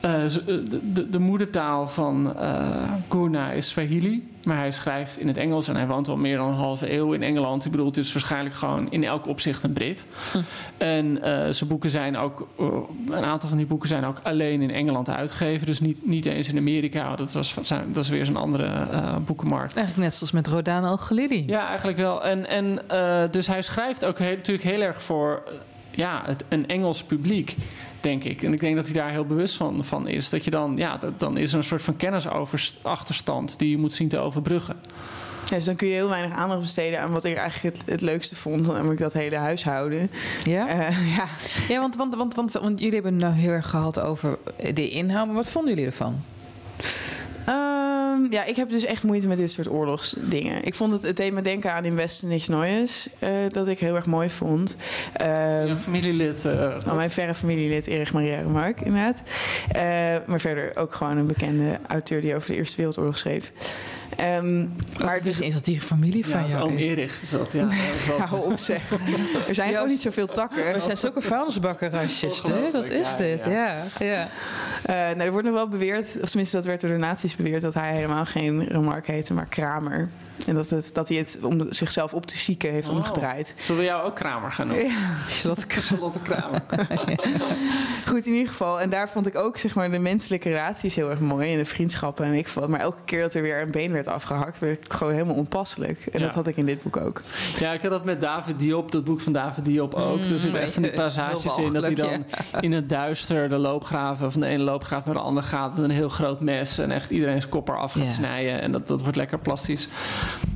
Speaker 1: eh, ze- de, de, de moedertaal van eh Gurna is Swahili. Maar hij schrijft in het Engels en hij woont al meer dan een halve eeuw in Engeland. Ik bedoel, het is waarschijnlijk gewoon in elk opzicht een Brit. En eh, zijn boeken zijn ook... eh, een aantal van die boeken zijn ook alleen in Engeland uitgegeven. Dus niet, niet eens in Amerika. Dat, was, zijn- dat is weer zo'n andere eh, boekenmarkt.
Speaker 2: Eigenlijk net zoals met Rodan Al-Khalili.
Speaker 1: Ja, eigenlijk wel. En, en eh, dus hij schrijft ook heel, natuurlijk heel erg voor eh, ja, het, een Engels publiek, denk ik. En ik denk dat hij daar heel bewust van, van is. Dat je dan, ja, dat, dan is er een soort van kennisachterstand die je moet zien te overbruggen.
Speaker 3: Ja, dus dan kun je heel weinig aandacht besteden aan wat ik eigenlijk het, het leukste vond. Namelijk dat hele huishouden.
Speaker 2: Ja?
Speaker 3: Eh, ja.
Speaker 2: Ja, want, want, want, want, want jullie hebben het nou heel erg gehad over de inhoud. Maar wat vonden jullie ervan?
Speaker 3: Ehm, ja, ik heb dus echt moeite met dit soort oorlogsdingen. Ik vond het, het me denken aan In Westen Niks Neues. eh, dat ik heel erg mooi vond.
Speaker 1: Ja, familielid.
Speaker 3: van mijn verre familielid Erich Maria Remarque, inderdaad. Eh, maar verder ook gewoon een bekende auteur die over de Eerste Wereldoorlog schreef. Ehm,
Speaker 2: Maar
Speaker 3: dus,
Speaker 2: niet eens dat die familie
Speaker 1: ja,
Speaker 2: van
Speaker 1: is
Speaker 2: jou is.
Speaker 1: Erich is dat, ja. Is
Speaker 3: hou op zeg. Er zijn gewoon niet zoveel takken.
Speaker 2: We zijn zulke vuilnisbakkerasjes, hè? Dat is
Speaker 1: ja,
Speaker 2: dit,
Speaker 3: ja.
Speaker 2: ja. ja.
Speaker 3: Nee, er wordt nog wel beweerd, of tenminste dat werd door de nazi's beweerd... dat hij helemaal geen Remarque heette, maar Kramer. En dat, het, dat hij het om zichzelf op te zieken heeft
Speaker 1: Oh.
Speaker 3: omgedraaid.
Speaker 1: Zullen we jou ook Kramer gaan noemen?
Speaker 2: Charlotte Kramer.
Speaker 1: Charlotte Kramer.
Speaker 3: Goed, in ieder geval. En daar vond ik ook zeg maar, de menselijke relaties heel erg mooi. En de vriendschappen en ik vond. Maar elke keer dat er weer een been werd afgehakt, werd ik gewoon helemaal onpasselijk. En
Speaker 1: Ja.
Speaker 3: dat had ik in dit boek ook.
Speaker 1: Ja, ik had dat met David Diop, dat boek van David Diop ook. er zitten echt van die passages in dat hij dan in het duister de loopgraven van de ene loopgraaf naar de andere gaat met een heel groot mes en echt iedereen's kop eraf gaat
Speaker 2: Ja.
Speaker 1: snijden. En dat, dat wordt lekker plastisch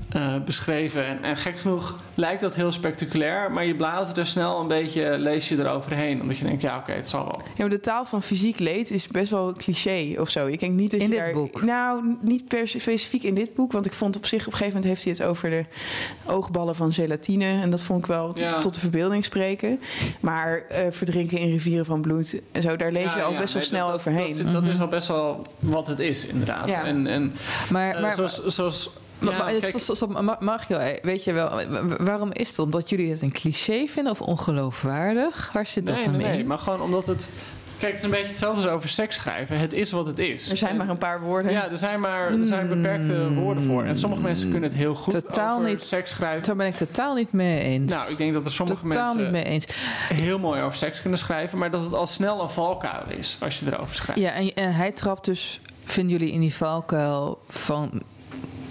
Speaker 1: eh, beschreven. En, en gek genoeg lijkt dat heel spectaculair, maar je bladert er snel een beetje, lees je eroverheen. Omdat je denkt, ja oké, het zal wel.
Speaker 3: Ja, maar de taal van fysiek leed is best wel cliché of zo. Ik denk niet dat
Speaker 2: In
Speaker 3: je
Speaker 2: dit
Speaker 3: daar-
Speaker 2: boek?
Speaker 3: Nou, niet per specifiek in dit boek. Want ik vond op zich, op een gegeven moment heeft hij het over de oogballen van gelatine. En dat vond ik wel
Speaker 1: Ja.
Speaker 3: tot de verbeelding spreken. Maar eh, verdrinken in rivieren van bloed en zo, daar lees
Speaker 1: Ja,
Speaker 3: je al
Speaker 1: ja,
Speaker 3: best wel
Speaker 1: nee,
Speaker 3: snel
Speaker 1: dat-
Speaker 3: overheen.
Speaker 1: Dat, dat is al best wel wat het is, inderdaad.
Speaker 3: Ja.
Speaker 1: En, en
Speaker 2: Maar,
Speaker 1: eh,
Speaker 2: maar,
Speaker 1: zoals, zoals
Speaker 2: maar,
Speaker 1: ja,
Speaker 2: maar
Speaker 1: kijk-
Speaker 2: stop, stop, stop, Ma- Mario, eh, weet je wel, wa- waarom is het? Omdat jullie het een cliché vinden of ongeloofwaardig? Waar zit dat
Speaker 1: nee,
Speaker 2: dan
Speaker 1: nee,
Speaker 2: in?
Speaker 1: nee, maar gewoon omdat het. Kijk, het is een beetje hetzelfde als over seks schrijven. Het is wat het is.
Speaker 3: Er zijn
Speaker 1: En-
Speaker 3: maar een paar woorden.
Speaker 1: Ja, er zijn maar er zijn beperkte woorden voor. En sommige mensen kunnen het heel goed
Speaker 2: Totaal
Speaker 1: over
Speaker 2: niet.
Speaker 1: seks schrijven.
Speaker 2: Daar ben ik totaal niet mee eens.
Speaker 1: Nou, ik denk dat er sommige
Speaker 2: totaal
Speaker 1: mensen
Speaker 2: niet mee eens.
Speaker 1: heel mooi over seks kunnen schrijven, maar dat het al snel een valkuil is als je erover schrijft.
Speaker 2: Ja, en, en hij trapt dus, vinden jullie, in die valkuil van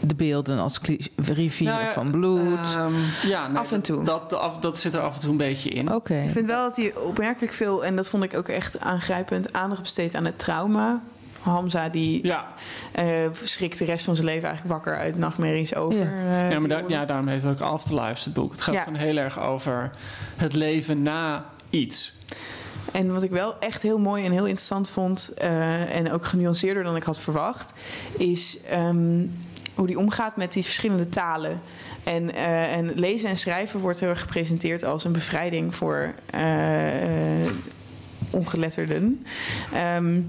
Speaker 2: de beelden als rivieren
Speaker 1: Nou ja,
Speaker 2: van bloed.
Speaker 1: Ehm, ja, nee,
Speaker 3: Af en toe.
Speaker 1: Dat, dat, zit er af en toe een beetje in.
Speaker 2: Oké.
Speaker 3: Ik vind wel dat hij opmerkelijk veel, en dat vond ik ook echt aangrijpend, aandacht besteedt aan het trauma. Hamza die
Speaker 1: Ja,
Speaker 3: eh, schrikt de rest van zijn leven eigenlijk wakker uit nachtmerries over.
Speaker 2: Ja.
Speaker 3: eh,
Speaker 1: ja, maar daar, ja, daarom heet het ook Afterlife, het boek. Het gaat
Speaker 3: Ja.
Speaker 1: gewoon heel erg over het leven na iets.
Speaker 3: En wat ik wel echt heel mooi en heel interessant vond, eh, en ook genuanceerder dan ik had verwacht, is ehm, hoe die omgaat met die verschillende talen. En, eh, en lezen en schrijven wordt heel erg gepresenteerd als een bevrijding voor eh, ongeletterden. Ehm,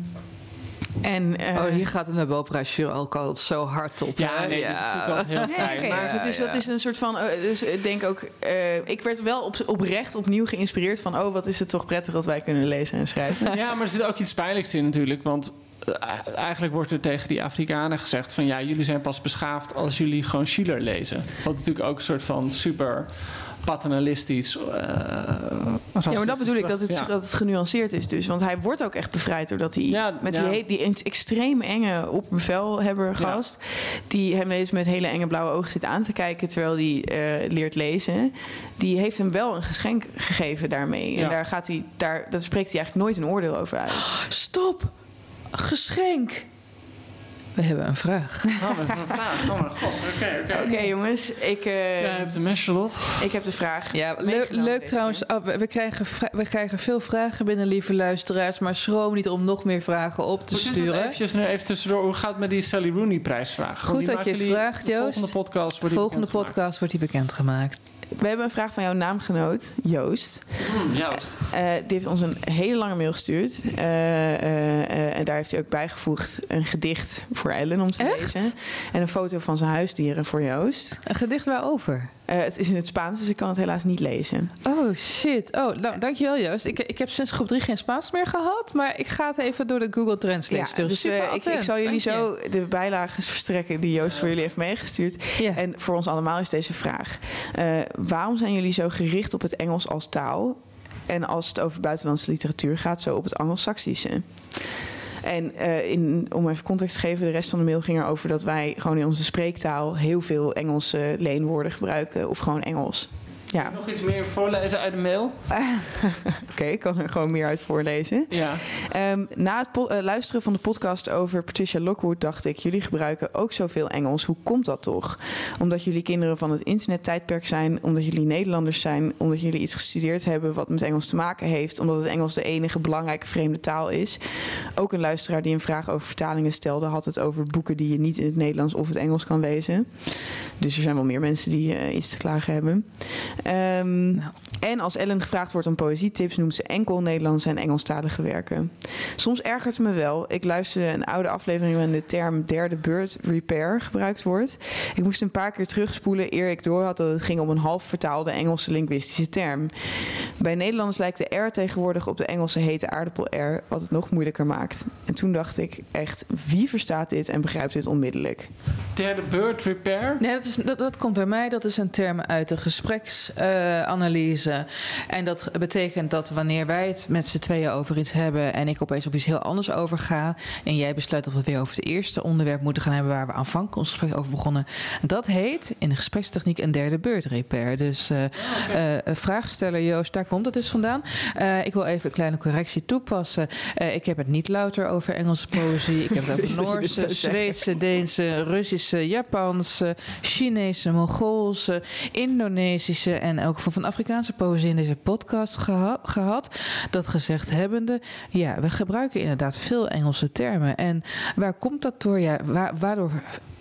Speaker 3: en, eh,
Speaker 2: Oh, hier gaat de Nobelprijsjury ook al zo hard op.
Speaker 1: Ja, nee, dat is natuurlijk wel heel fijn.
Speaker 3: dus het is, dat is een soort van. eh, dus ik denk ook. eh, ik werd wel op, oprecht opnieuw geïnspireerd van. Oh, wat is het toch prettig dat wij kunnen lezen en schrijven.
Speaker 1: Ja, maar er zit ook iets pijnlijks in natuurlijk. Want eigenlijk wordt er tegen die Afrikanen gezegd van... ja, jullie zijn pas beschaafd als jullie gewoon Schiller lezen. Wat natuurlijk ook een soort van super paternalistisch... eh,
Speaker 3: Ja, maar dat bedoel ik, dat het,
Speaker 1: Ja.
Speaker 3: dat het genuanceerd is dus. Want hij wordt ook echt bevrijd doordat hij
Speaker 1: Ja,
Speaker 3: met
Speaker 1: ja.
Speaker 3: die, die extreem enge opbevelhebber gast... die hem eens met hele enge blauwe ogen zit aan te kijken... terwijl hij eh, leert lezen... die heeft hem wel een geschenk gegeven daarmee. En daar, gaat hij, daar dat spreekt hij eigenlijk nooit een oordeel over uit.
Speaker 2: Stop! Geschenk! We hebben een vraag.
Speaker 1: Oh, we hebben een vraag. Oh mijn god. Oké, oké.
Speaker 3: Oké jongens, ik, eh,
Speaker 1: Jij hebt een mes, Charlotte.
Speaker 3: ik heb de vraag
Speaker 2: Ja, leuk, trouwens. Oh, we, we krijgen we krijgen veel vragen binnen, lieve luisteraars. Maar schroom niet om nog meer vragen op te sturen.
Speaker 1: Eventjes, nu even tussendoor. Hoe gaat het met die Sally Rooney prijsvraag?
Speaker 2: Goed dat je het vraagt,
Speaker 1: De
Speaker 2: Joost.
Speaker 1: volgende podcast wordt die
Speaker 2: Volgende
Speaker 1: bekendgemaakt.
Speaker 2: podcast wordt die bekendgemaakt.
Speaker 3: We hebben een vraag van jouw naamgenoot, Joost.
Speaker 1: Hmm, juist.
Speaker 3: Eh, die heeft ons een hele lange mail gestuurd. Eh, eh, eh, en daar heeft hij ook bijgevoegd een gedicht voor Ellen om te
Speaker 2: Echt?
Speaker 3: lezen. En een foto van zijn huisdieren voor Joost.
Speaker 2: Een gedicht waarover?
Speaker 3: Eh, het is in het Spaans, dus ik kan het helaas niet lezen.
Speaker 2: Oh shit. Oh, nou, dankjewel Joost. Ik, ik heb sinds groep 3 geen Spaans meer gehad. Maar ik ga het even door de Google Translate sturen.
Speaker 3: dus eh, ik, ik zal jullie zo de bijlagen verstrekken die Joost voor jullie heeft meegestuurd.
Speaker 2: Ja.
Speaker 3: En voor ons allemaal is deze vraag: eh, waarom zijn jullie zo gericht op het Engels als taal? En als het over buitenlandse literatuur gaat, zo op het Anglo-Saxische? En eh, in, om even context te geven, de rest van de mail ging erover dat wij gewoon in onze spreektaal heel veel Engelse leenwoorden gebruiken. Of gewoon Engels. Ja,
Speaker 1: Nog iets meer voorlezen uit de mail?
Speaker 3: oké, ik kan er gewoon meer uit voorlezen.
Speaker 1: Ja.
Speaker 3: Ehm, na het eh, luisteren van de podcast over Patricia Lockwood dacht ik: jullie gebruiken ook zoveel Engels. Hoe komt dat toch? Omdat jullie kinderen van het internettijdperk zijn, omdat jullie Nederlanders zijn, omdat jullie iets gestudeerd hebben wat met Engels te maken heeft, omdat het Engels de enige belangrijke vreemde taal is. Ook een luisteraar die een vraag over vertalingen stelde, had het over boeken die je niet in het Nederlands of het Engels kan lezen. Dus er zijn wel meer mensen die eh, iets te klagen hebben.
Speaker 2: Nou.
Speaker 3: En als Ellen gevraagd wordt om poëzietips, noemt ze enkel Nederlandse en Engelstalige werken. Soms ergert het me wel. Ik luisterde een oude aflevering waarin de term derde beurt repair gebruikt wordt. Ik moest een paar keer terugspoelen eer ik door had dat het ging om een half vertaalde Engelse linguïstische term. Bij Nederlanders lijkt de R tegenwoordig op de Engelse hete aardappel R, wat het nog moeilijker maakt. En toen dacht ik echt, wie verstaat dit en begrijpt dit onmiddellijk?
Speaker 1: Derde bird repair.
Speaker 2: Nee, dat, is, dat, dat komt bij mij. Dat is een term uit de gespreksanalyse. En dat betekent dat wanneer wij het met z'n tweeën over iets hebben... en ik opeens op iets heel anders overga... en jij besluit of we het weer over het eerste onderwerp moeten gaan hebben... waar we aanvankelijk ons gesprek over begonnen... dat heet in de gesprekstechniek een derde bird repair. Dus uh, uh, vraagsteller Joost, daar komt het dus vandaan. Uh, ik wil even een kleine correctie toepassen. ik heb het niet louter over Engelse poëzie. Ik heb het over Noorse, Zweedse, Deense, Russische, Japanse, Chinese, Mongoolse, Indonesische en elk geval van Afrikaanse poëzie in deze podcast geha gehad. Dat gezegd hebbende, ja, we gebruiken inderdaad veel Engelse termen. En waar komt dat door? Ja, wa waardoor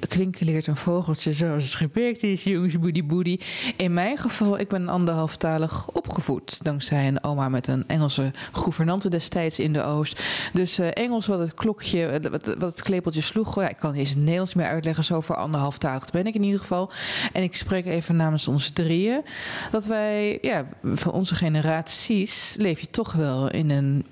Speaker 2: kwinkeleert een vogeltje zoals het is, jongens, boedie boedie. In mijn geval, ik ben anderhalftalig opgevoed. Dankzij een oma met een Engelse gouvernante destijds in de Oost. Dus uh, Engels wat het klokje, wat, wat het klepeltje sloeg. Ja, ik kan eens het Nederlands meer uitleggen. Zo voor anderhalftalig ben ik in ieder geval. En ik spreek even namens ons drieën. Dat wij, ja, van onze generaties leef je toch wel in een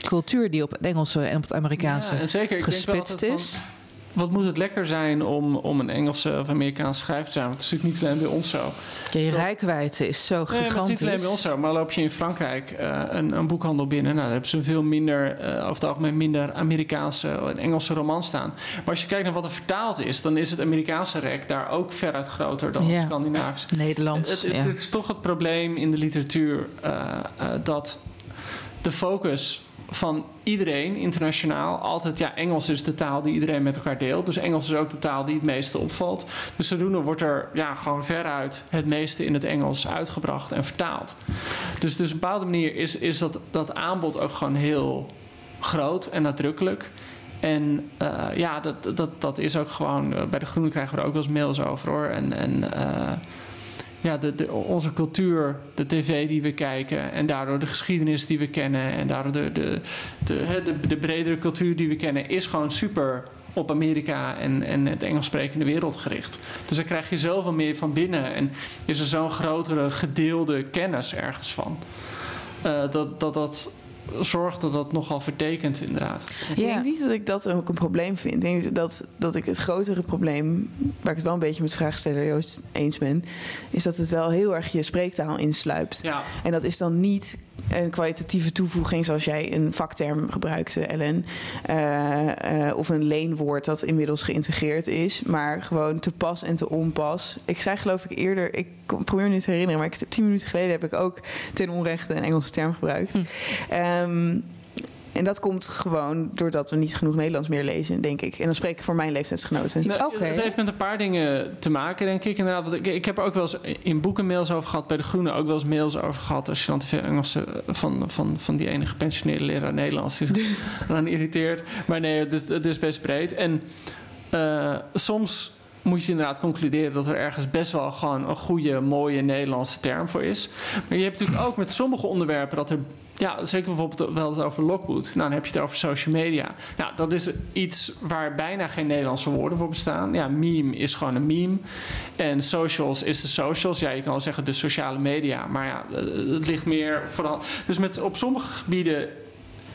Speaker 2: cultuur die op het Engelse en op het Amerikaanse ja, en zeker, gespitst is.
Speaker 1: Van wat moet het lekker zijn om, om een Engelse of Amerikaanse schrijver te zijn? Want het is natuurlijk niet alleen bij ons zo.
Speaker 2: Ja, je rijkwijde is zo gigantisch. Nee, het is niet
Speaker 1: alleen bij ons zo. Maar loop je in Frankrijk uh, een, een, boekhandel binnen... Nou, dan hebben ze veel minder, uh, over het algemeen minder Amerikaanse en Engelse romans staan. Maar als je kijkt naar wat er vertaald is... dan is het Amerikaanse rek daar ook veruit groter dan ja. het Scandinavisch.
Speaker 2: Nederlands,
Speaker 1: het, het, ja. het, is toch het probleem in de literatuur... Uh, dat de focus van iedereen internationaal altijd, ja, Engels is de taal die iedereen met elkaar deelt. Dus Engels is ook de taal die het meeste opvalt. Dus zodoende wordt er ja, gewoon veruit het meeste in het Engels uitgebracht en vertaald. Dus, dus op een bepaalde manier is, is dat, dat aanbod ook gewoon heel groot en nadrukkelijk. En uh, ja, dat, dat, dat is ook gewoon. Uh, bij de Groene krijgen we er ook wel eens mails over hoor. En, en uh, ja, de, onze cultuur, de tv die we kijken en daardoor de geschiedenis die we kennen en daardoor de, de, de, de, de bredere cultuur die we kennen, is gewoon super op Amerika en, en het Engels sprekende wereld gericht. Dus daar krijg je zoveel meer van binnen en is er zo'n grotere gedeelde kennis ergens van. Uh, dat, dat dat zorgt dat dat nogal vertekent, inderdaad.
Speaker 3: Ik denk niet dat ik dat ook een probleem vind. Ik denk dat, dat ik het grotere probleem, waar ik het wel een beetje met vraagsteller Joost eens ben, is dat het wel heel erg je spreektaal insluipt.
Speaker 1: Ja.
Speaker 3: En dat is dan niet een kwalitatieve toevoeging zoals jij een vakterm gebruikte, Ellen. Uh, uh, of een leenwoord dat inmiddels geïntegreerd is. Maar gewoon te pas en te onpas. Ik zei geloof ik eerder, ik probeer me nu te herinneren... maar ik, tien minuten geleden heb ik ook ten onrechte een Engelse term gebruikt. Hm. Um, en dat komt gewoon doordat we niet genoeg Nederlands meer lezen, denk ik. En dan spreek ik voor mijn leeftijdsgenoten.
Speaker 1: Nou, okay. Het heeft met een paar dingen te maken, denk ik. Inderdaad, ik, ik heb er ook wel eens in boeken mails over gehad. Bij de Groene ook wel eens mails over gehad. Als je dan te veel Engels van, van, van die ene gepensioneerde leraar Nederlands die dan irriteert. Maar nee, het is, het is best breed. En uh, soms moet je inderdaad concluderen dat er ergens best wel gewoon een goede, mooie Nederlandse term voor is. Maar je hebt natuurlijk ook met sommige onderwerpen dat er ja, zeker bijvoorbeeld wel het over Lockwood. Nou, dan heb je het over social media. Nou, dat is iets waar bijna geen Nederlandse woorden voor bestaan. Ja, meme is gewoon een meme. En socials is de socials. Ja, je kan wel zeggen de sociale media. Maar ja, het ligt meer vooral. Dus met, op sommige gebieden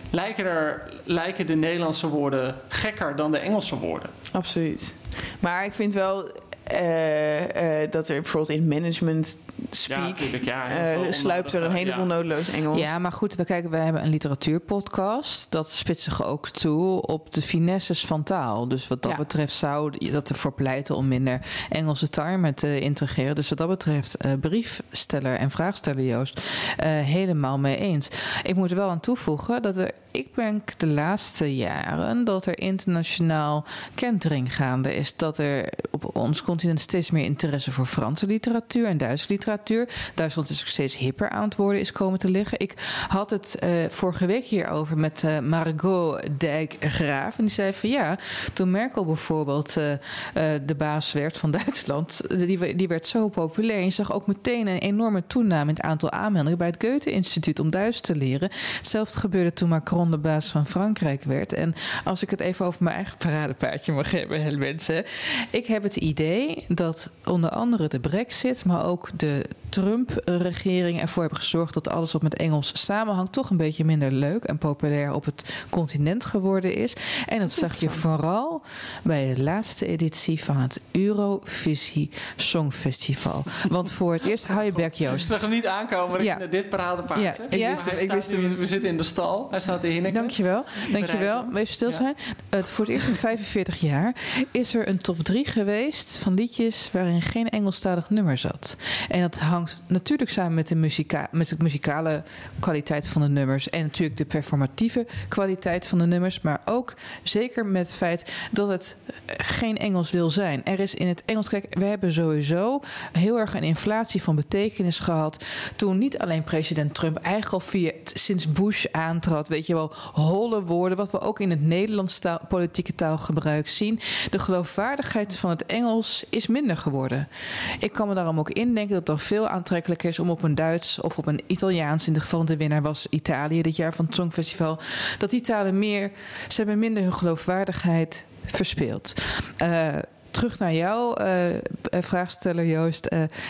Speaker 1: lijken, er, lijken de Nederlandse woorden gekker dan de Engelse woorden.
Speaker 3: Absoluut. Maar ik vind wel uh, uh, dat er bijvoorbeeld in management speak
Speaker 1: ja, ja,
Speaker 3: uh, sluipt er een heleboel ja. noodloos Engels.
Speaker 2: Ja, maar goed, we kijken, we hebben een literatuurpodcast. Dat spitst zich ook toe op de finesses van taal. Dus wat dat ja. betreft zou dat ervoor pleiten om minder Engelse termen te integreren. Dus wat dat betreft, uh, briefsteller en vraagsteller Joost, uh, helemaal mee eens. Ik moet er wel aan toevoegen dat er, ik denk de laatste jaren dat er internationaal kentering gaande is. Dat er op ons continent steeds meer interesse voor Franse literatuur en Duitse literatuur. Duitsland is ook steeds hipper aan het worden is komen te liggen. Ik had het uh, vorige week hierover met uh, Margot Dijkgraaf. En die zei van ja, toen Merkel bijvoorbeeld uh, de baas werd van Duitsland, die, die werd zo populair. En je zag ook meteen een enorme toename in het aantal aanmeldingen bij het Goethe-instituut om Duits te leren. Hetzelfde gebeurde toen Macron de baas van Frankrijk werd. En als ik het even over mijn eigen paradepaardje mag hebben, mensen. Ik heb het idee dat onder andere de brexit, maar ook de Trump-regering ervoor hebben gezorgd dat alles wat met Engels samenhangt toch een beetje minder leuk en populair op het continent geworden is. En dat zag je vooral bij de laatste editie van het Eurovisie Songfestival. Want voor het eerst hou je bek,
Speaker 1: Ik
Speaker 2: Joost.
Speaker 1: zag hem niet aankomen
Speaker 2: Ja.
Speaker 1: naar dit paradepaardje.
Speaker 2: Ja, ik
Speaker 1: Hij
Speaker 2: wist ik wist
Speaker 1: nu-. We zitten in de stal. Hij staat in.
Speaker 2: Dankjewel. Dankjewel. Even stil
Speaker 1: Ja.
Speaker 2: zijn. Voor het eerst in 45 jaar is er een top 3 geweest van liedjes waarin geen Engelstalig nummer zat. En dat hangt natuurlijk samen met de, muzika muzikale kwaliteit van de nummers en natuurlijk de performatieve kwaliteit van de nummers, maar ook zeker met het feit dat het eh, geen Engels wil zijn. Er is in het Engels, kijk, we hebben sowieso heel erg een inflatie van betekenis gehad toen niet alleen president Trump eigenlijk al via sinds Bush aantrad, weet je wel, holle woorden, wat we ook in het Nederlands taal, politieke taalgebruik zien. De geloofwaardigheid van het Engels is minder geworden. Ik kan me daarom ook indenken dat het dan veel aantrekkelijker is om op een Duits of op een Italiaans, in dit geval de winnaar was Italië dit jaar van het Songfestival, dat die talen meer, ze hebben minder hun geloofwaardigheid verspeeld. Eh, terug naar jou, eh, eh, vraagsteller Joost.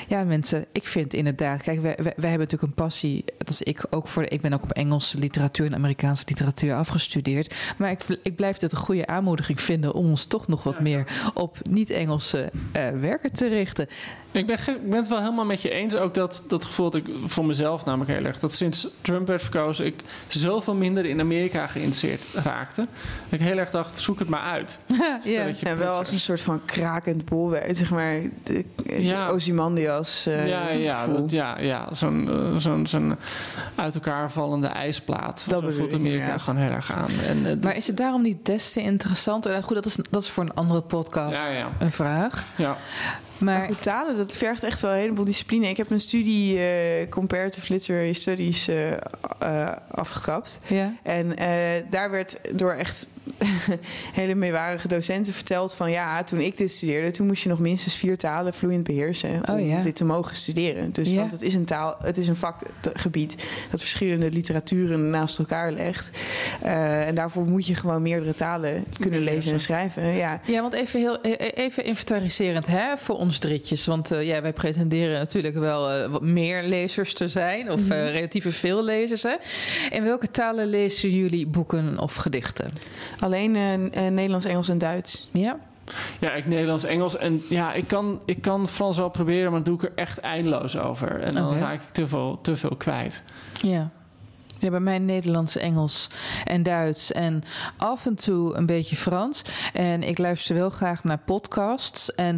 Speaker 2: Ja, mensen, ik vind inderdaad, kijk, wij, wij, wij hebben natuurlijk een passie. Dat is ik ook voor. De, ik ben ook op Engelse literatuur en Amerikaanse literatuur afgestudeerd. Maar ik, ik blijf dit een goede aanmoediging vinden om ons toch nog wat meer op niet-Engelse werken te richten.
Speaker 1: Ik ben, ik ben het wel helemaal met je eens. Ook dat, dat gevoel dat ik voor mezelf namelijk heel erg... dat sinds Trump werd verkozen... ik zoveel minder in Amerika geïnteresseerd raakte. Dat ik heel erg dacht, zoek het maar uit.
Speaker 3: Ja, wel als een soort van krakend bolwerk, zeg maar. De, de
Speaker 1: Ja.
Speaker 3: Ozymandias eh,
Speaker 1: ja, ja, dat, ja, ja. Zo'n eh, zo'n zo'n uit elkaar vallende ijsplaat.
Speaker 3: Dat
Speaker 1: Zo voelt
Speaker 3: ik
Speaker 1: Amerika gewoon heel erg aan. En, eh,
Speaker 2: Maar is het daarom niet des te interessant? En goed, dat is, dat is voor een andere podcast
Speaker 1: Ja, ja.
Speaker 2: een vraag.
Speaker 1: ja.
Speaker 3: Maar goed, talen, dat vergt echt wel een heleboel discipline. Ik heb een studie eh, Comparative Literary Studies eh, eh, afgekapt.
Speaker 2: ja.
Speaker 3: En daar werd door echt hele meewarige docenten verteld van... ja, toen ik dit studeerde, toen moest je nog minstens vier talen vloeiend beheersen... om
Speaker 2: Oh, ja.
Speaker 3: dit te mogen studeren. Dus
Speaker 2: Ja.
Speaker 3: want het is een taal, het is een vakgebied dat verschillende literaturen naast elkaar legt. Eh, en daarvoor moet je gewoon meerdere talen kunnen lezen en schrijven. Ja,
Speaker 2: Ja, want even, heel, e- e- even inventariserend hè, voor ons dritjes. Want eh, ja, wij pretenderen natuurlijk wel eh, wat meer lezers te zijn. Of eh, relatieve veel lezers. Hè. In welke talen lezen jullie boeken of gedichten?
Speaker 3: alleen eh, eh, Nederlands, Engels en Duits.
Speaker 2: Ja?
Speaker 1: Ja, ik Nederlands, Engels. En ja, ik kan, ik kan Frans wel proberen, maar dan doe ik er echt eindeloos over. En dan raak ik te veel, te veel kwijt.
Speaker 2: Ja. Ja, bij mij Nederlands, Engels en Duits en af en toe een beetje Frans. En ik luister wel graag naar podcasts. En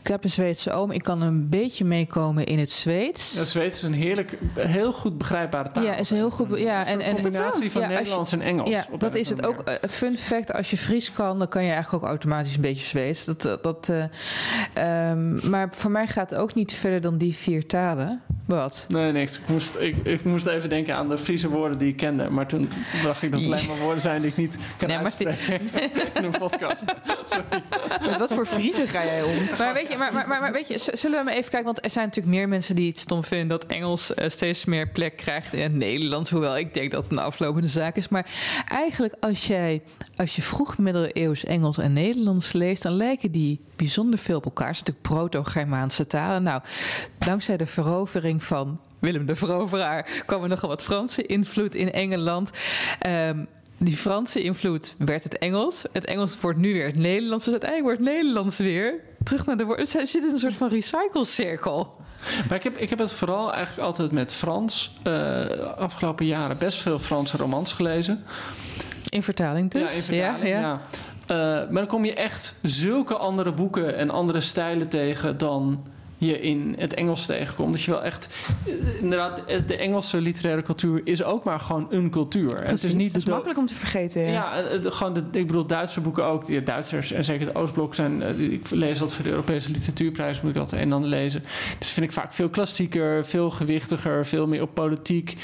Speaker 2: ik heb een Zweedse oom. Ik kan een beetje meekomen in het Zweeds.
Speaker 1: Ja, Zweeds is een heerlijk, heel goed begrijpbare taal.
Speaker 2: Ja, is heel goed. Ja, en,
Speaker 1: Een
Speaker 2: en
Speaker 1: combinatie van
Speaker 2: Ja, als je-
Speaker 1: Nederlands en Engels.
Speaker 2: Ja, dat is het ook. eh, fun fact, als je Fries kan, dan kan je eigenlijk ook automatisch een beetje Zweeds. Dat, eh, dat, eh, ehm, maar voor mij gaat het ook niet verder dan die vier talen. Wat?
Speaker 1: Nee, niks. Ik moest, ik, ik moest even denken aan de Friese woorden die ik kende. Maar toen dacht ik dat het alleen maar woorden zijn die ik niet kan
Speaker 2: Nee, maar
Speaker 1: in een podcast.
Speaker 3: Dus wat voor Friese ga jij om?
Speaker 2: Maar weet je, maar, maar, maar, maar weet je, zullen we maar even kijken? Want er zijn natuurlijk meer mensen die het stom vinden dat Engels eh, steeds meer plek krijgt in het Nederlands. Hoewel ik denk dat het een aflopende zaak is. Maar eigenlijk, als, jij, als je vroeg middeleeuws Engels en Nederlands leest, dan lijken die bijzonder veel op elkaar. Het zijn natuurlijk proto-Germaanse talen. Nou, dankzij de verovering van Willem de Veroveraar kwam er nogal wat Franse invloed in Engeland. Ehm, die Franse invloed werd het Engels. Het Engels wordt nu weer het Nederlands. Dus uiteindelijk wordt het Nederlands weer terug naar de woorden. Er zit in een soort van recyclecirkel.
Speaker 1: Maar ik heb, ik heb het vooral eigenlijk altijd met Frans. eh afgelopen jaren best veel Franse romans gelezen.
Speaker 2: In vertaling dus.
Speaker 1: Ja, in vertaling,
Speaker 2: ja, ja.
Speaker 1: ja. Eh, maar dan kom je echt zulke andere boeken en andere stijlen tegen dan je in het Engels tegenkomt. Dat je wel echt... Inderdaad, de Engelse literaire cultuur is ook maar gewoon een cultuur. Het is niet
Speaker 3: Het is
Speaker 1: de-
Speaker 3: makkelijk om te vergeten. Ja.
Speaker 1: Ja, de- gewoon de, ik bedoel, Duitse boeken ook. Die Duitsers en zeker het Oostblok zijn. eh, Ik lees altijd voor de Europese literatuurprijs, moet ik een en ander lezen. Dus vind ik vaak veel klassieker, veel gewichtiger, veel meer op politiek.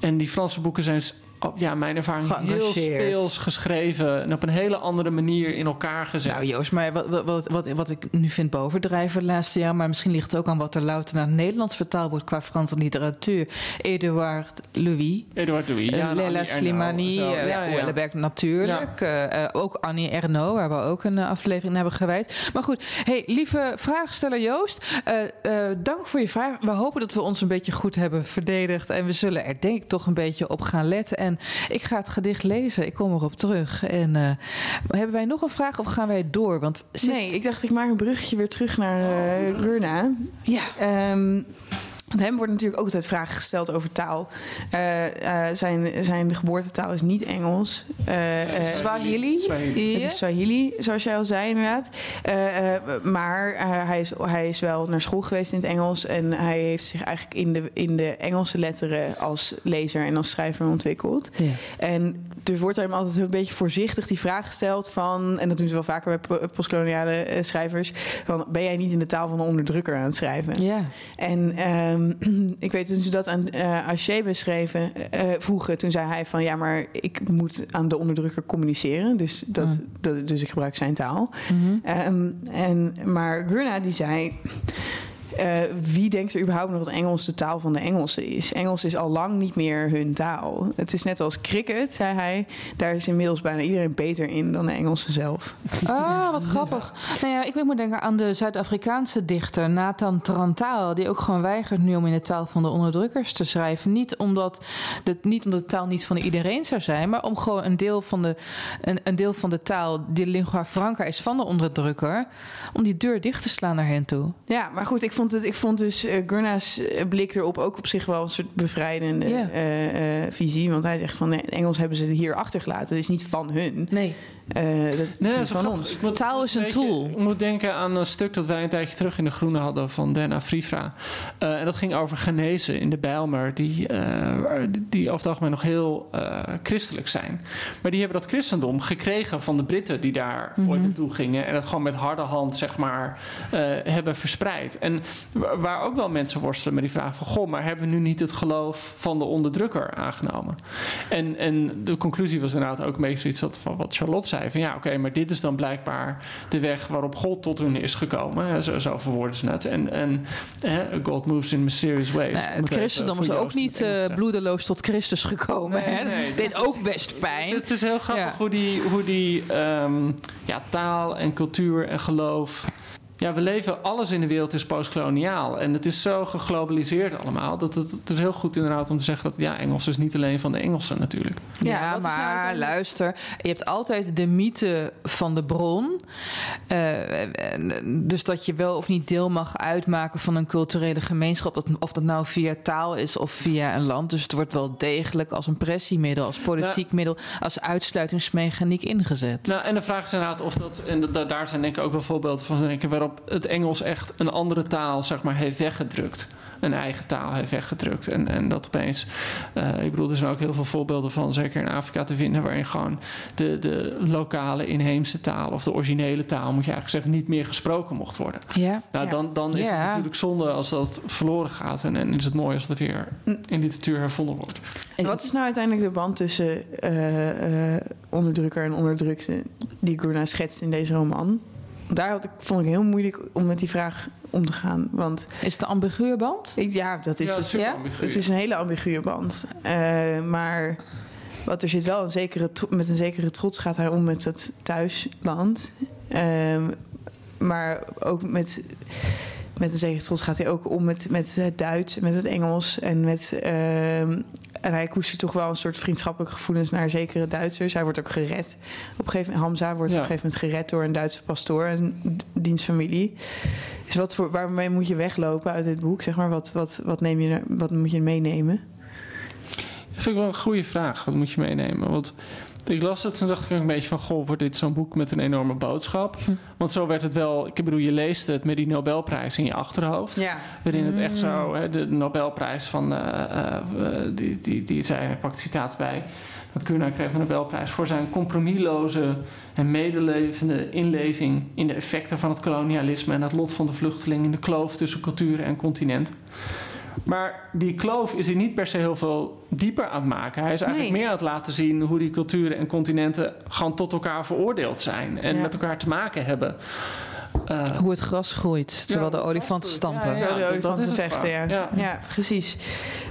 Speaker 1: En die Franse boeken zijn s- op, ja, mijn ervaring heel speels geschreven en op een hele andere manier in elkaar gezet.
Speaker 2: Nou Joost, maar wat, wat, wat, wat, ik nu vind bovendrijven het laatste jaar... maar misschien ligt het ook aan wat er louter naar het Nederlands vertaald wordt... qua Franse literatuur. Eduard Louis,
Speaker 1: Eduard Louis,
Speaker 2: eh,
Speaker 1: ja, en
Speaker 2: Lela Slimani, eh, ja, natuurlijk. eh, eh, ook Annie Ernaux, waar we ook een eh, aflevering aan hebben gewijd. Maar goed, hey, lieve vraagsteller Joost, eh, eh, dank voor je vraag. We hopen dat we ons een beetje goed hebben verdedigd. En we zullen er denk ik toch een beetje op gaan letten. En ik ga het gedicht lezen, ik kom erop terug. En eh, hebben wij nog een vraag of gaan wij door? Want zit-
Speaker 3: Nee, ik dacht ik maak een bruggetje weer terug naar eh Gurna.
Speaker 2: Ja.
Speaker 3: Ehm, want hem wordt natuurlijk ook altijd vragen gesteld over taal. Eh, eh, zijn, zijn geboortetaal is niet Engels. Eh, eh,
Speaker 2: Swahili?
Speaker 1: Swahili.
Speaker 3: Het is Swahili, zoals jij al zei inderdaad. Maar hij, is, hij is wel naar school geweest in het Engels. En hij heeft zich eigenlijk in de, in de Engelse letteren als lezer en als schrijver ontwikkeld.
Speaker 2: Ja.
Speaker 3: En er wordt hem altijd een beetje voorzichtig die vraag gesteld van... en dat doen ze wel vaker bij po- postkoloniale schrijvers... van ben jij niet in de taal van de onderdrukker aan het schrijven?
Speaker 2: Ja.
Speaker 3: En ehm, ik weet toen ze dat aan Haché beschreven, eh, vroegen, toen zei hij van ja, maar ik moet aan de onderdrukker communiceren, dus, dat, dat, dus ik gebruik zijn taal. Ehm, en, maar Gurna die zei. Eh, wie denkt er überhaupt nog dat Engels de taal van de Engelsen is? Engels is al lang niet meer hun taal. Het is net als cricket, zei hij. Daar is inmiddels bijna iedereen beter in dan de Engelsen zelf.
Speaker 2: Ah, wat grappig. Nou ja, ik moet denken aan de Zuid-Afrikaanse dichter Nathan Trantaal... die ook gewoon weigert nu om in de taal van de onderdrukkers te schrijven. Niet omdat de, niet omdat de taal niet van iedereen zou zijn... maar om gewoon een deel van de, een, een deel van de taal... die lingua franca is van de onderdrukker... om die deur dicht te slaan naar hen toe.
Speaker 3: Ja, maar goed, ik vond, het, ik vond dus uh, Gurna's eh, blik erop ook op zich wel een soort bevrijdende eh, visie. Want hij zegt van nee, Engels hebben ze hier achtergelaten. Het is niet van hun.
Speaker 2: Nee.
Speaker 3: Eh, dat is
Speaker 1: Nee,
Speaker 3: niet
Speaker 1: dat is
Speaker 3: van ons.
Speaker 1: Moet-
Speaker 2: Taal is een tool.
Speaker 1: Ik moet denken aan een stuk dat wij een tijdje terug in de Groene hadden van Denna Frifra. Eh, en dat ging over genezen in de Bijlmer, die, eh, die over het algemeen nog heel christelijk zijn. Maar die hebben dat christendom gekregen van de Britten die daar
Speaker 2: Mhm.
Speaker 1: ooit naartoe gingen. En dat gewoon met harde hand, zeg maar, hebben verspreid. En wa- waar ook wel mensen worstelen met die vraag van... goh, maar hebben we nu niet het geloof van de onderdrukker aangenomen? En, en de conclusie was inderdaad ook beetje zoiets wat- van wat Charlotte zei. Van ja, oké, maar dit is dan blijkbaar de weg waarop God tot hun is gekomen. Zo, zo verwoorden ze het. En, en hè, God moves in mysterious ways.
Speaker 2: Nou, het christendom is ook niet eh, bloedeloos tot Christus gekomen.
Speaker 1: Nee,
Speaker 2: hè?
Speaker 1: nee,
Speaker 2: Deed ook best pijn.
Speaker 1: Het is heel grappig
Speaker 2: Ja.
Speaker 1: hoe die, hoe die ehm, ja, taal en cultuur en geloof. Ja, we leven, alles in de wereld is postkoloniaal. En het is zo geglobaliseerd allemaal. Dat het, het is heel goed inderdaad om te zeggen dat ja, Engels is niet alleen van de Engelsen natuurlijk.
Speaker 2: Ja,
Speaker 3: nou
Speaker 2: maar luister, je hebt altijd de mythe van de bron. Eh, dus dat je wel of niet deel mag uitmaken van een culturele gemeenschap. dat- Of dat nou via taal is of via een land. Dus het wordt wel degelijk als een pressiemiddel, als politiek middel, als uitsluitingsmechaniek ingezet.
Speaker 1: Nou, en de vraag is inderdaad of dat, en da- daar zijn denk ik ook wel voorbeelden van, denk ik, waarop het Engels echt een andere taal, zeg maar, heeft weggedrukt. Een eigen taal heeft weggedrukt. En, en dat opeens, eh, ik bedoel, er zijn ook heel veel voorbeelden van, zeker in Afrika te vinden, waarin gewoon de, de lokale inheemse taal, of de originele taal, moet je eigenlijk zeggen, niet meer gesproken mocht worden.
Speaker 2: ja.
Speaker 1: Nou,
Speaker 3: Ja.
Speaker 1: dan, dan is
Speaker 2: Ja.
Speaker 1: het natuurlijk zonde als dat verloren gaat. En, en is het mooi als het weer in literatuur hervonden wordt.
Speaker 3: En wat is nou uiteindelijk de band tussen eh, onderdrukker en onderdrukte die Gurna schetst in deze roman? Daar had ik, vond ik heel moeilijk om met die vraag om te gaan. Want
Speaker 2: Is het een ambiguë band?
Speaker 3: ik, ja, dat is
Speaker 1: ja,
Speaker 3: het.
Speaker 2: ja?
Speaker 3: Het is een hele ambiguë band. Eh, maar wat er zit wel een zekere, met een zekere trots gaat hij om met het thuisland. Ehm, maar ook met, met een zekere trots gaat hij ook om met, met het Duits, met het Engels en met. ehm, en hij koestert toch wel een soort vriendschappelijke gevoelens naar zekere Duitsers. Hij wordt ook gered. Op een gegeven moment, Hamza wordt
Speaker 1: Ja.
Speaker 3: op een gegeven moment gered door een Duitse pastoor en d- diensfamilie. Dus wat voor, waarmee moet je weglopen uit dit boek? Zeg maar, wat, wat, wat, neem je, wat moet je meenemen?
Speaker 1: Dat vind ik wel een goede vraag. Wat moet je meenemen? Want ik las het en dacht ik ook een beetje van... goh, wordt dit zo'n boek met een enorme boodschap? Want zo werd het wel... Ik bedoel, je leest het met die Nobelprijs in je achterhoofd.
Speaker 3: Ja.
Speaker 1: Waarin het echt zo... Hè, de Nobelprijs van... eh, eh, die, die, die zei, hij pakt citaat bij... Dat Kuna kreeg de Nobelprijs voor zijn compromisloze en medelevende inleving in de effecten van het kolonialisme en het lot van de vluchteling in de kloof tussen culturen en continent. Maar die kloof is hij niet per se heel veel dieper aan het maken. Hij is eigenlijk
Speaker 3: Nee.
Speaker 1: meer aan het laten zien hoe die culturen en continenten gewoon tot elkaar veroordeeld zijn. En
Speaker 3: Ja.
Speaker 1: met elkaar te maken hebben. Eh,
Speaker 2: Hoe het gras groeit, terwijl
Speaker 1: Ja,
Speaker 2: de olifanten
Speaker 1: ja,
Speaker 2: stampen.
Speaker 1: ja.
Speaker 3: Terwijl de
Speaker 1: dat-
Speaker 3: olifanten
Speaker 1: dat
Speaker 3: vechten, ja. ja.
Speaker 1: Ja.
Speaker 3: precies.